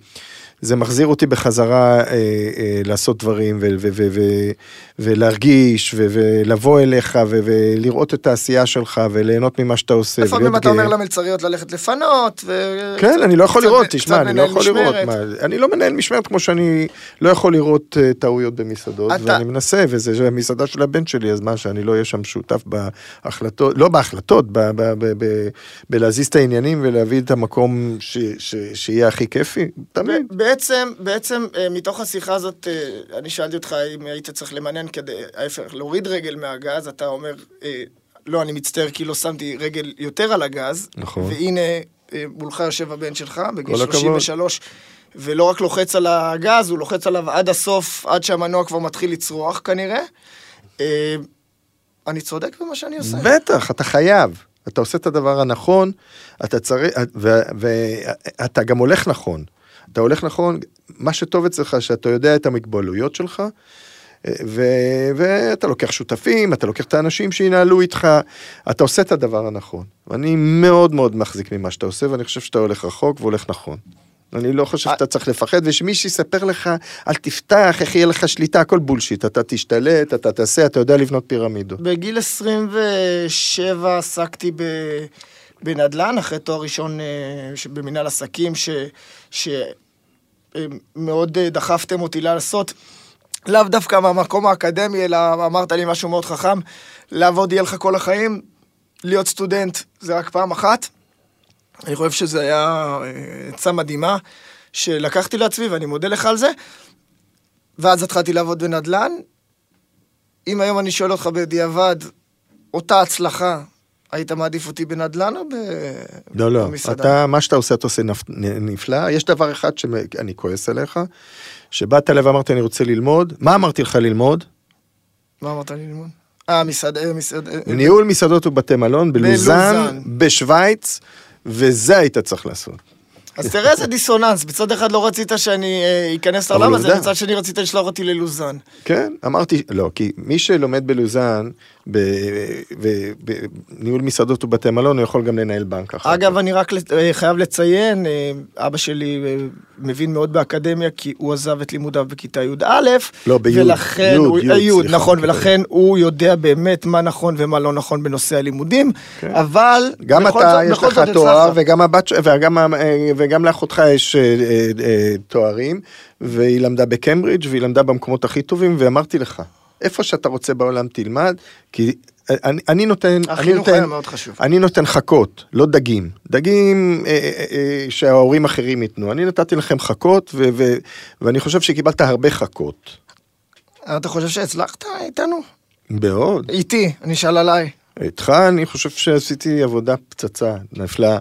Speaker 4: זה מחזיר אותי בחזרה אה, אה, לעשות דברים ו- ו- ו- ו- ולהרגיש ו- ולבוא אליך ו- ולראות את העשייה שלך וליהנות ממה שאתה עושה.
Speaker 3: לפעמים אתה אומר. למלצריות ללכת לפנות, ו...
Speaker 4: כן, אני לא יכול לראות, תשמע, אני לא יכול לראות. מה, אני לא מנהל משמרת כמו שאני לא יכול לראות אה, טעויות במסעדות,
Speaker 3: אתה-
Speaker 4: ואני מנסה, וזה המסעדה של הבן שלי, אז מה, שאני לא אהיה שם שותף בהחלטות, לא בהחלטות, ב- ב- ב- ב- בלהזיז את העניינים ולהביא את המקום ש- ש- שיהיה הכי כיפי, תמיד.
Speaker 3: בעצם, בעצם, אה, מתוך השיחה הזאת, אה, אני שאלתי אותך אם היית צריך למנן כדי, ההפך, להוריד רגל מהגז, אתה אומר, אה, לא, אני מצטער כי לא שמתי רגל יותר על הגז.
Speaker 4: נכון.
Speaker 3: והנה, מולך יושב הבן שלך, בגיל
Speaker 4: כל הכבוד.
Speaker 3: 33, ולא רק לוחץ על הגז, הוא לוחץ עליו עד הסוף, עד שהמנוע כבר מתחיל לצרוח כנראה. אה, אני צודק במה שאני עושה?
Speaker 4: בטח, אתה חייב. אתה עושה את הדבר הנכון, אתה צריך, ואתה גם הולך נכון. אתה הולך נכון, מה שטוב אצלך, שאתה יודע את המגבלויות שלך, ו, ואתה לוקח שותפים, אתה לוקח את האנשים שינהלו איתך, אתה עושה את הדבר הנכון. אני מאוד מאוד מחזיק ממה שאתה עושה, ואני חושב שאתה הולך רחוק והולך נכון. אני לא חושב שאתה צריך לפחד, ושמי שיספר לך, אל תפתח, איך יהיה לך שליטה, הכל בולשיט. אתה תשתלט, אתה תעשה, אתה יודע לבנות פירמידות.
Speaker 3: בגיל 27 עסקתי ב... בנדל"ן, אחרי תואר ראשון אה, ש- במנהל עסקים, שמאוד דחפתם אותי לעשות. לאו דווקא מהמקום האקדמי, אלא אמרת לי משהו מאוד חכם, לעבוד יהיה לך כל החיים, להיות סטודנט זה רק פעם אחת. אני חושב שזה היה אה, עצה מדהימה, שלקחתי לעצמי ואני מודה לך על זה. ואז התחלתי לעבוד בנדל"ן. אם היום אני שואל אותך בדיעבד, אותה הצלחה, היית מעדיף אותי בנדל"ן או ב...
Speaker 4: לא, לא,
Speaker 3: במסעדה?
Speaker 4: אתה, מה שאתה עושה, אתה עושה נפ- נפלא. יש דבר אחד שאני כועס עליך, שבאת אליי ואמרתי, אני רוצה ללמוד. מה אמרתי לך ללמוד?
Speaker 3: מה אמרת לי ללמוד? אה, מסעדה, מסעדה...
Speaker 4: ניהול מסעדות ובתי מלון בלוזאן. בשוויץ, וזה היית צריך לעשות.
Speaker 3: אז תראה איזה דיסוננס, בצד אחד לא רצית שאני אה, אכנס
Speaker 4: אבל
Speaker 3: לעולם הזה. בצד שני רצית לשלוח אותי ללוזאן.
Speaker 4: כן, אמרתי, לא, כי מי שלומד בלוזאן, בניהול מסעדות ובתי מלון, הוא יכול גם לנהל בנק אחר
Speaker 3: אגב, אני רק אה, חייב לציין, אה, אבא שלי אה, מבין מאוד באקדמיה, כי הוא עזב את לימודיו בכיתה י"א.
Speaker 4: לא, בי',
Speaker 3: ולכן,
Speaker 4: י',
Speaker 3: הוא-
Speaker 4: י',
Speaker 3: נכון,
Speaker 4: בכיתה
Speaker 3: ולכן הוא יודע באמת מה נכון ומה לא נכון בנושא הלימודים,
Speaker 4: כן.
Speaker 3: אבל...
Speaker 4: גם אתה,
Speaker 3: זאת-
Speaker 4: יש לך תואר. וגם הבת, וגם, וגם לאחותך יש תוארים, והיא למדה בקיימברידג' והיא למדה במקומות הכי טובים, ואמרתי לך, איפה שאתה רוצה בעולם תלמד, כי אני, אני נותן, אני נותן. אני נותן חכות, לא דגים. דגים אה, אה, אה, שההורים אחרים ייתנו. אני נתתי לכם חכות, ו, ו, ואני חושב שקיבלת הרבה חכות.
Speaker 3: אתה חושב שהצלחת איתנו?
Speaker 4: מאוד.
Speaker 3: איתי, אני אשאל עליי.
Speaker 4: איתך אני חושב שעשיתי עבודה פצצה, נפלאה,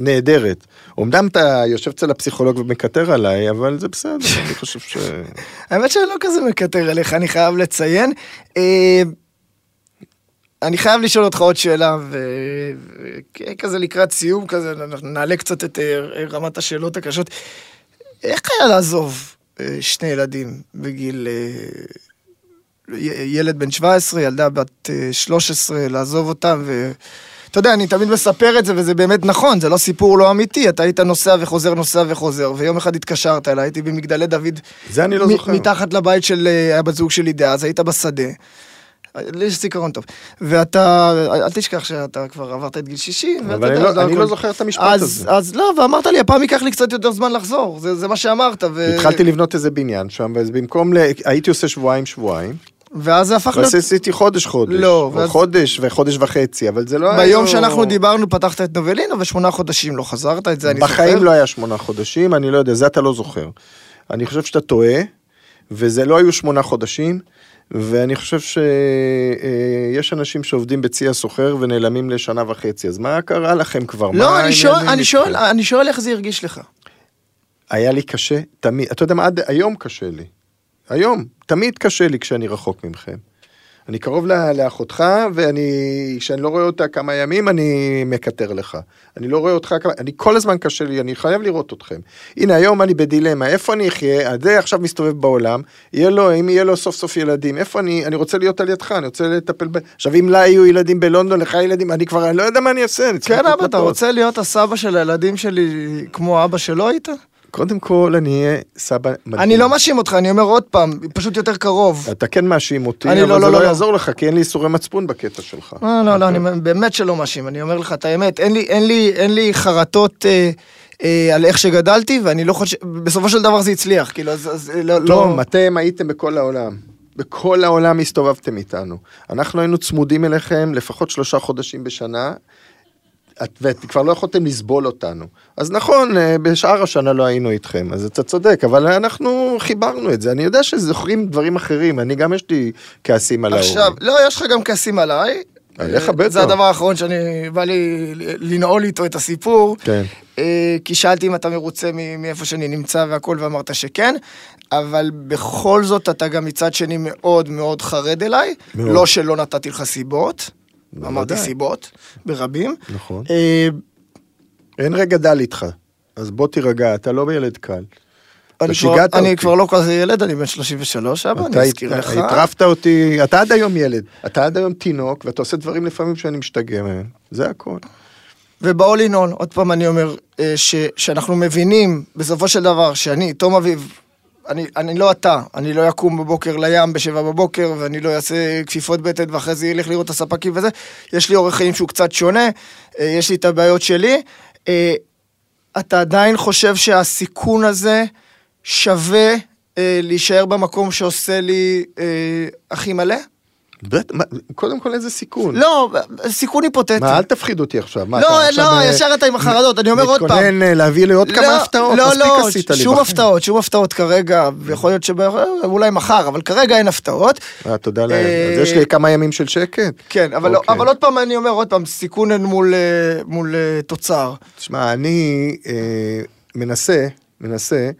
Speaker 4: נהדרת. אמנם אתה יושב אצל הפסיכולוג ומקטר עליי, אבל זה בסדר, אני חושב ש...
Speaker 3: האמת שאני לא כזה מקטר עליך, אני חייב לציין. אה, אני חייב לשאול אותך עוד שאלה, וכזה לקראת סיום כזה, נעלה קצת את אה, רמת השאלות הקשות. איך היה לעזוב אה, שני ילדים בגיל... ילד בן 17, ילדה בת אה, 13, לעזוב אותם, ו... אתה יודע, אני תמיד מספר את זה, וזה באמת נכון, זה לא סיפור לא אמיתי, אתה היית נוסע וחוזר, נוסע וחוזר, ויום אחד התקשרת אליי, הייתי במגדלי דוד.
Speaker 4: זה אני לא
Speaker 3: מ-
Speaker 4: זוכר.
Speaker 3: מתחת לבית של אה, הבת זוג שלי דאז, היית בשדה. לי יש זיכרון טוב. ואתה, אל תשכח שאתה כבר עברת את גיל 60. ואתה
Speaker 4: אבל אני
Speaker 3: יודע,
Speaker 4: לא-
Speaker 3: זה
Speaker 4: אני
Speaker 3: הכל.
Speaker 4: לא זוכר את המשפט
Speaker 3: אז,
Speaker 4: הזה.
Speaker 3: אז לא, ואמרת לי, הפעם ייקח לי קצת יותר זמן לחזור, זה, זה מה שאמרת. ו...
Speaker 4: התחלתי לבנות איזה בניין שם, אז במקום, ל... הייתי עושה שבועיים שבועיים,
Speaker 3: ואז זה הפך להיות...
Speaker 4: ואז עשיתי חודש חודש.
Speaker 3: לא, ואז-
Speaker 4: חודש וחודש וחצי, אבל זה לא היה...
Speaker 3: ביום שאנחנו דיברנו פתחת את נובלינה ושמונה חודשים לא חזרת, את זה אני זוכר.
Speaker 4: בחיים לא היה שמונה חודשים, אני לא יודע, זה אתה לא זוכר. אני חושב שאתה טועה, וזה לא היו שמונה חודשים, ואני חושב שיש אנשים שעובדים בצי הסוחר ונעלמים לשנה וחצי, אז מה קרה לכם כבר?
Speaker 3: לא, אני שואל, אני שואל? אני שואל איך זה הרגיש לך.
Speaker 4: היה לי קשה, תמיד, אתה יודע מה, עד היום קשה לי. היום, תמיד קשה לי כשאני רחוק מכם. אני קרוב לאחותך, ואני, כשאני לא רואה אותה כמה ימים, אני מקטר לך. אני לא רואה אותך כמה, אני כל הזמן קשה לי, אני חייב לראות אתכם. הנה, היום אני בדילמה, איפה אני אחיה? זה עכשיו מסתובב בעולם, יהיה לו, אם יהיה לו סוף סוף ילדים, איפה אני, אני רוצה להיות על ידך, אני רוצה לטפל ב... עכשיו, אם לה יהיו ילדים בלונדון, לך ילדים, אני כבר, אני לא יודע מה אני אעשה, אני צריך
Speaker 3: כן, אבא, אתה. רוצה להיות הסבא של הילדים שלי כמו אבא שלו היית?
Speaker 4: קודם כל, אני אהיה סבא מדהים.
Speaker 3: אני לא מאשים אותך, אני אומר עוד פעם, פשוט יותר קרוב.
Speaker 4: אתה כן מאשים אותי,
Speaker 3: אני
Speaker 4: אבל
Speaker 3: לא,
Speaker 4: זה
Speaker 3: לא,
Speaker 4: לא
Speaker 3: לא, לא.
Speaker 4: יעזור לך, כי אין לי איסורי מצפון בקטע שלך.
Speaker 3: לא, לא, לא, אני באמת שלא מאשים, אני אומר לך את האמת, אין לי, אין לי, אין לי חרטות אה, אה, על איך שגדלתי, ואני לא חושב, בסופו של דבר זה הצליח, כאילו, אז, אז לא, לא,
Speaker 4: תום, אתם הייתם בכל העולם. בכל העולם הסתובבתם איתנו. אנחנו היינו צמודים אליכם לפחות שלושה חודשים בשנה, וכבר לא יכולתם לסבול אותנו. אז נכון, אה, בשאר השנה לא היינו איתכם, אז אתה צודק, אבל אנחנו חיברנו את זה. אני יודע שזוכרים דברים אחרים, אני גם יש לי כעסים על ההורים.
Speaker 3: עכשיו, לא, יש לך גם כעסים עליי.
Speaker 4: עליך בטח.
Speaker 3: זה הדבר האחרון שאני, בא לי לנעול איתו את הסיפור.
Speaker 4: כן.
Speaker 3: אה, כי שאלתי אם אתה מרוצה מאיפה שאני נמצא והכל, ואמרת שכן, אבל בכל זאת אתה גם מצד שני מאוד מאוד חרד אליי.
Speaker 4: מאוד.
Speaker 3: לא שלא נתתי לך סיבות,
Speaker 4: בוודאי.
Speaker 3: אמרתי סיבות, ברבים.
Speaker 4: נכון.
Speaker 3: אה,
Speaker 4: אין רגע דל איתך, אז בוא תירגע, אתה לא ילד קל.
Speaker 3: אני
Speaker 4: אתה
Speaker 3: כבר- אני. כבר לא כזה ילד, אני בן 33, אבא,
Speaker 4: אתה
Speaker 3: אני אזכיר לך.
Speaker 4: הטרפת אותי, אתה עד היום ילד, אתה עד היום תינוק, ואתה עושה דברים לפעמים שאני משתגע מהם, זה הכל.
Speaker 3: ובאול ינון, עוד פעם אני אומר, אה, ש, שאנחנו מבינים בסופו של דבר שאני, תום אביב, אני, אני לא אתה, אני לא אקום בבוקר לים בשבע בבוקר ואני לא אעשה כפיפות בטן ואחרי זה ילך לראות את הספקים וזה, יש לי אורח חיים שהוא קצת שונה, אה, יש לי את הבעיות שלי. אה, אתה עדיין חושב שהסיכון הזה שווה אה, להישאר במקום שעושה לי הכי מלא?
Speaker 4: קודם כל איזה סיכון.
Speaker 3: לא, סיכון היפותטי.
Speaker 4: מה, אל תפחיד אותי עכשיו. מה,
Speaker 3: לא, לא,
Speaker 4: אה,
Speaker 3: ישר אתה עם החרדות, אני אומר עוד פעם.
Speaker 4: מתכונן אה, להביא לי עוד כמה הפתעות,
Speaker 3: לא,
Speaker 4: מספיק
Speaker 3: לא,
Speaker 4: עשית לי
Speaker 3: שום. הפתעות, שום הפתעות כרגע, ויכול להיות שאולי מחר, אבל כרגע אין הפתעות.
Speaker 4: אה, תודה לאל.
Speaker 3: אה,
Speaker 4: אז יש לי כמה ימים של שקט.
Speaker 3: כן, אבל,
Speaker 4: אוקיי.
Speaker 3: אבל עוד פעם אני אומר עוד פעם, סיכון אין מול, מול תוצר.
Speaker 4: תשמע, אני אה, מנסה, מנסה,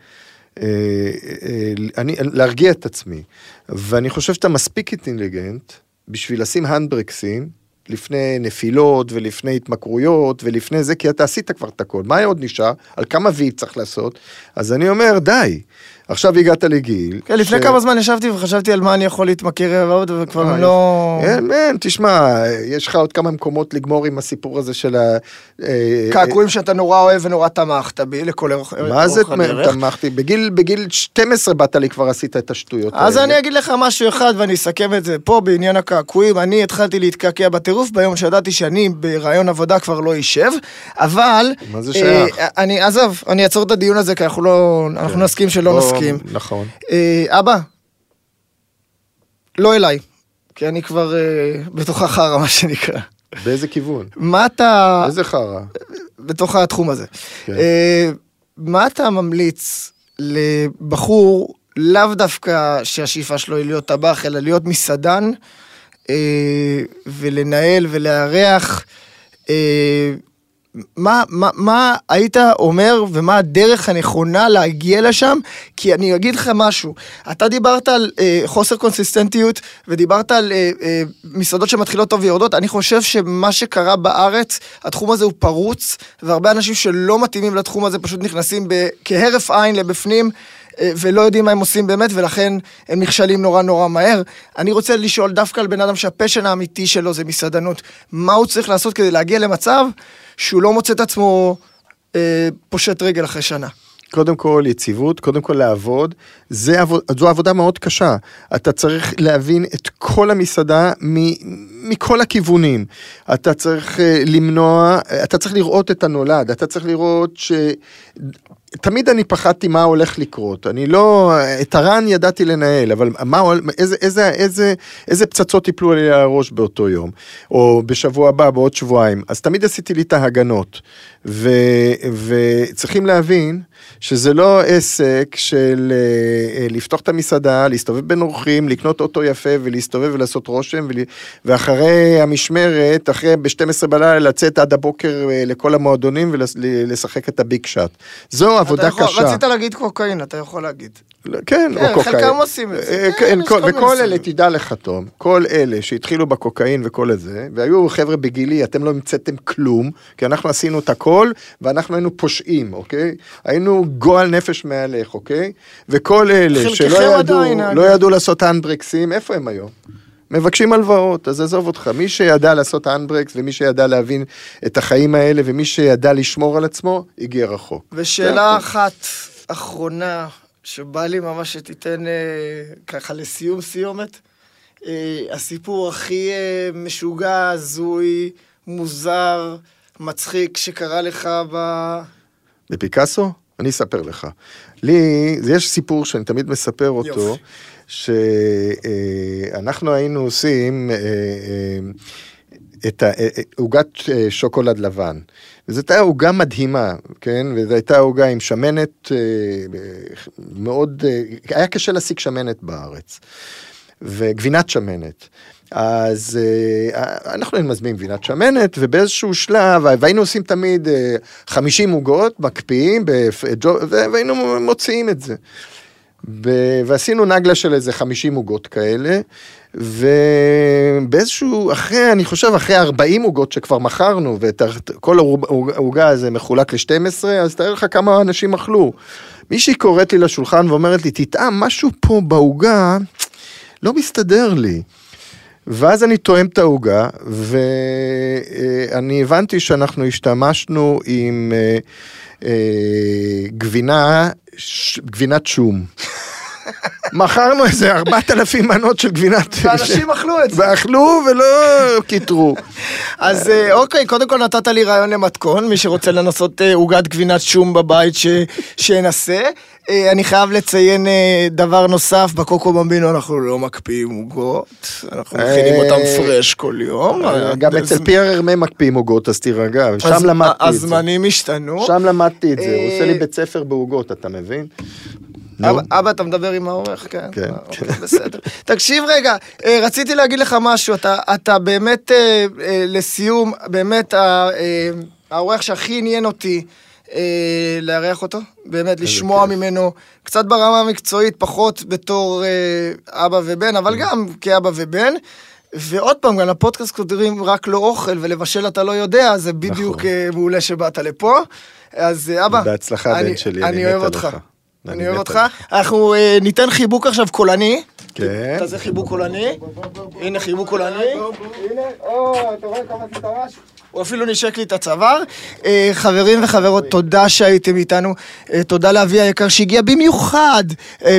Speaker 4: אני, להרגיע את עצמי, ואני חושב שאתה מספיק אינטליגנט בשביל לשים הנדברקסים לפני נפילות ולפני התמכרויות ולפני זה, כי אתה עשית כבר את הכל. מה עוד נשאר? על כמה וי צריך לעשות? אז אני אומר, די. עכשיו הגעת לגיל.
Speaker 3: כן, לפני כמה זמן ישבתי וחשבתי על מה אני יכול להתמכר עוד, וכבר
Speaker 4: אה,
Speaker 3: לא...
Speaker 4: אין, אין, תשמע, יש לך עוד כמה מקומות לגמור עם הסיפור הזה של ה... אה,
Speaker 3: קעקועים שאתה נורא אוהב ונורא תמכת בי לכל אורך
Speaker 4: מה זה
Speaker 3: הדרך.
Speaker 4: תמכתי? בגיל, בגיל 12 באת לי כבר עשית את השטויות
Speaker 3: אז
Speaker 4: האלה.
Speaker 3: אני אגיד לך משהו אחד ואני אסכם את זה פה בעניין הקעקועים. אני התחלתי להתקעקע בטירוף ביום שידעתי שאני ברעיון עבודה כבר לא אשב, אבל...
Speaker 4: מה זה שייך?
Speaker 3: אה, אני, עזוב, אני אעצור את הדיון הזה כי אנחנו לא... אנחנו נסכים שלא
Speaker 4: לא,
Speaker 3: נסכים.
Speaker 4: נכון.
Speaker 3: אה, אבא, לא אליי, כי אני כבר אה, בתוך החרא, מה שנקרא.
Speaker 4: באיזה כיוון?
Speaker 3: מה אתה...
Speaker 4: איזה חרא?
Speaker 3: בתוך התחום הזה.
Speaker 4: כן.
Speaker 3: אה, מה אתה ממליץ לבחור, לאו דווקא שהשאיפה שלו היא להיות טבח, אלא להיות מסעדן, ולנהל ולארח, מה, מה, מה היית אומר ומה הדרך הנכונה להגיע לשם? כי אני אגיד לך משהו, אתה דיברת על אה, חוסר קונסיסטנטיות ודיברת על אה, אה, מסעדות שמתחילות טוב ויורדות, אני חושב שמה שקרה בארץ, התחום הזה הוא פרוץ, והרבה אנשים שלא מתאימים לתחום הזה פשוט נכנסים ב- כהרף עין לבפנים. אה, ולא יודעים מה הם עושים באמת, ולכן הם נכשלים נורא נורא מהר. אני רוצה לשאול דווקא על בן אדם שהפשן האמיתי שלו זה מסעדנות, מה הוא צריך לעשות כדי להגיע למצב שהוא לא מוצא את עצמו אה, פושט רגל אחרי שנה.
Speaker 4: קודם כל יציבות, קודם כל לעבוד, זה עבוד, זו עבודה מאוד קשה. אתה צריך להבין את כל המסעדה מ, מכל הכיוונים. אתה צריך אה, למנוע, אתה צריך לראות את הנולד, אתה צריך לראות תמיד אני פחדתי מה הולך לקרות. אני לא, את הרן ידעתי לנהל, אבל מה, איזה, איזה, איזה, איזה פצצות יפלו לי על הראש באותו יום, או בשבוע הבא, בעוד שבועיים. אז תמיד עשיתי לי את ההגנות. ו, וצריכים להבין שזה לא עסק של אה, אה, לפתוח את המסעדה, להסתובב בין אורחים, לקנות אוטו יפה ולהסתובב ולעשות רושם, ול, ואחרי המשמרת, אחרי ב-12 בלילה לצאת עד הבוקר אה, לכל המועדונים ולשחק את הביג שאט. זו עבודה
Speaker 3: יכול-
Speaker 4: קשה.
Speaker 3: רצית להגיד קוקאין, אתה יכול להגיד.
Speaker 4: כן,
Speaker 3: כן,
Speaker 4: או קוקאין.
Speaker 3: חלקם עושים את זה.
Speaker 4: אה,
Speaker 3: כן,
Speaker 4: כן, כל- וכל. אלה, תדע לך, תום, כל אלה שהתחילו בקוקאין וכל הזה, והיו חבר'ה בגילי, אתם לא המצאתם כלום, כי אנחנו עשינו את הכל, ואנחנו היינו פושעים, אוקיי? היינו גועל נפש מהלך, אוקיי? וכל אלה שלא ידעו. לא ידעו לעשות הנדברקסים, איפה הם היום? מבקשים הלוואות, אז עזוב אותך, מי שידע לעשות הנדברקס ומי שידע להבין את החיים האלה ומי שידע לשמור על עצמו, הגיע רחוק.
Speaker 3: ושאלה אחת אחרונה, שבא לי ממש שתיתן אה, ככה לסיום סיומת. אה, הסיפור הכי אה, משוגע, הזוי, מוזר, מצחיק, שקרה לך ב...
Speaker 4: בפיקאסו? אני אספר לך. לי, יש סיפור שאני תמיד מספר אותו,
Speaker 3: יופי.
Speaker 4: שאנחנו היינו עושים אה, אה, את אה, אה, עוגת אה, שוקולד לבן. וזאת הייתה עוגה מדהימה, כן? וזו הייתה עוגה עם שמנת אה, מאוד, אה, היה קשה להשיג שמנת בארץ. וגבינת שמנת. אז אה, אנחנו היינו מזמינים גבינת שמנת, ובאיזשהו שלב, והיינו עושים תמיד אה, 50 עוגות, מקפיאים, והיינו מוציאים את זה. ועשינו נגלה של איזה 50 עוגות כאלה, ובאיזשהו, אחרי, אני חושב, אחרי 40 עוגות שכבר מכרנו, וכל העוגה הזה מחולק ל-12, אז תאר לך כמה אנשים אכלו. מישהי קוראת לי לשולחן ואומרת לי, תטעם, משהו פה בעוגה לא מסתדר לי. ואז אני תואם את העוגה, ואני הבנתי שאנחנו השתמשנו עם אה, אה, גבינה, גבינת שום. מכרנו איזה ארבעת אלפים מנות של גבינת...
Speaker 3: ואנשים אכלו את זה.
Speaker 4: ואכלו ולא קיטרו.
Speaker 3: אז אה, אוקיי, קודם כל נתת לי רעיון למתכון, מי שרוצה לנסות אה, עוגת גבינת שום בבית, ש- שינסה. אה, אני חייב לציין דבר נוסף, בקוקו במבינו אנחנו לא מקפיאים עוגות, אנחנו מכינים אותם פרש כל יום.
Speaker 4: גם אצל פייר הרמה מקפיאים עוגות, אז תירגע, שם למדתי את זה.
Speaker 3: הזמנים השתנו.
Speaker 4: שם למדתי את זה, הוא עושה לי בית ספר בעוגות, אתה מבין?
Speaker 3: אבא, אתה מדבר עם העורך? כן.
Speaker 4: כן,
Speaker 3: אה,
Speaker 4: כן.
Speaker 3: אוקיי, בסדר. תקשיב רגע, אה, רציתי להגיד לך משהו, אתה, באמת, אה, לסיום, באמת העורך שהכי עניין אותי אה, לארח אותו, באמת לשמוע
Speaker 4: כיף.
Speaker 3: ממנו, קצת ברמה המקצועית, פחות בתור אה, אבא ובן, אבל גם כאבא ובן. ועוד פעם, גם לפודקאסט כותבים רק לא אוכל ולבשל אתה לא יודע, זה בדיוק
Speaker 4: נכון.
Speaker 3: מעולה שבאת לפה. אז אבא,
Speaker 4: בהצלחה,
Speaker 3: אני-
Speaker 4: בן שלי,
Speaker 3: אני
Speaker 4: אני
Speaker 3: אוהב אותך. אני אוהב אותך. אנחנו אה, ניתן חיבוק עכשיו קולני.
Speaker 4: כן.
Speaker 3: תעשה חיבוק קולני. הנה חיבוק קולני. הנה, או, אתה רואה כמה עשית רעש? הוא אפילו נשק לי את הצוואר. אה, חברים וחברות, תודה שהייתם איתנו. אה, תודה לאבי היקר שהגיע במיוחד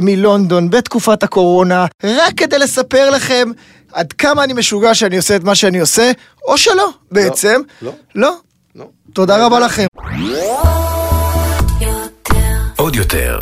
Speaker 3: מלונדון בתקופת הקורונה, רק כדי לספר לכם עד כמה אני משוגע שאני עושה את מה שאני עושה, או שלא, בעצם.
Speaker 4: לא.
Speaker 3: לא.
Speaker 4: נו.
Speaker 3: תודה רבה לכם.
Speaker 1: עוד יותר,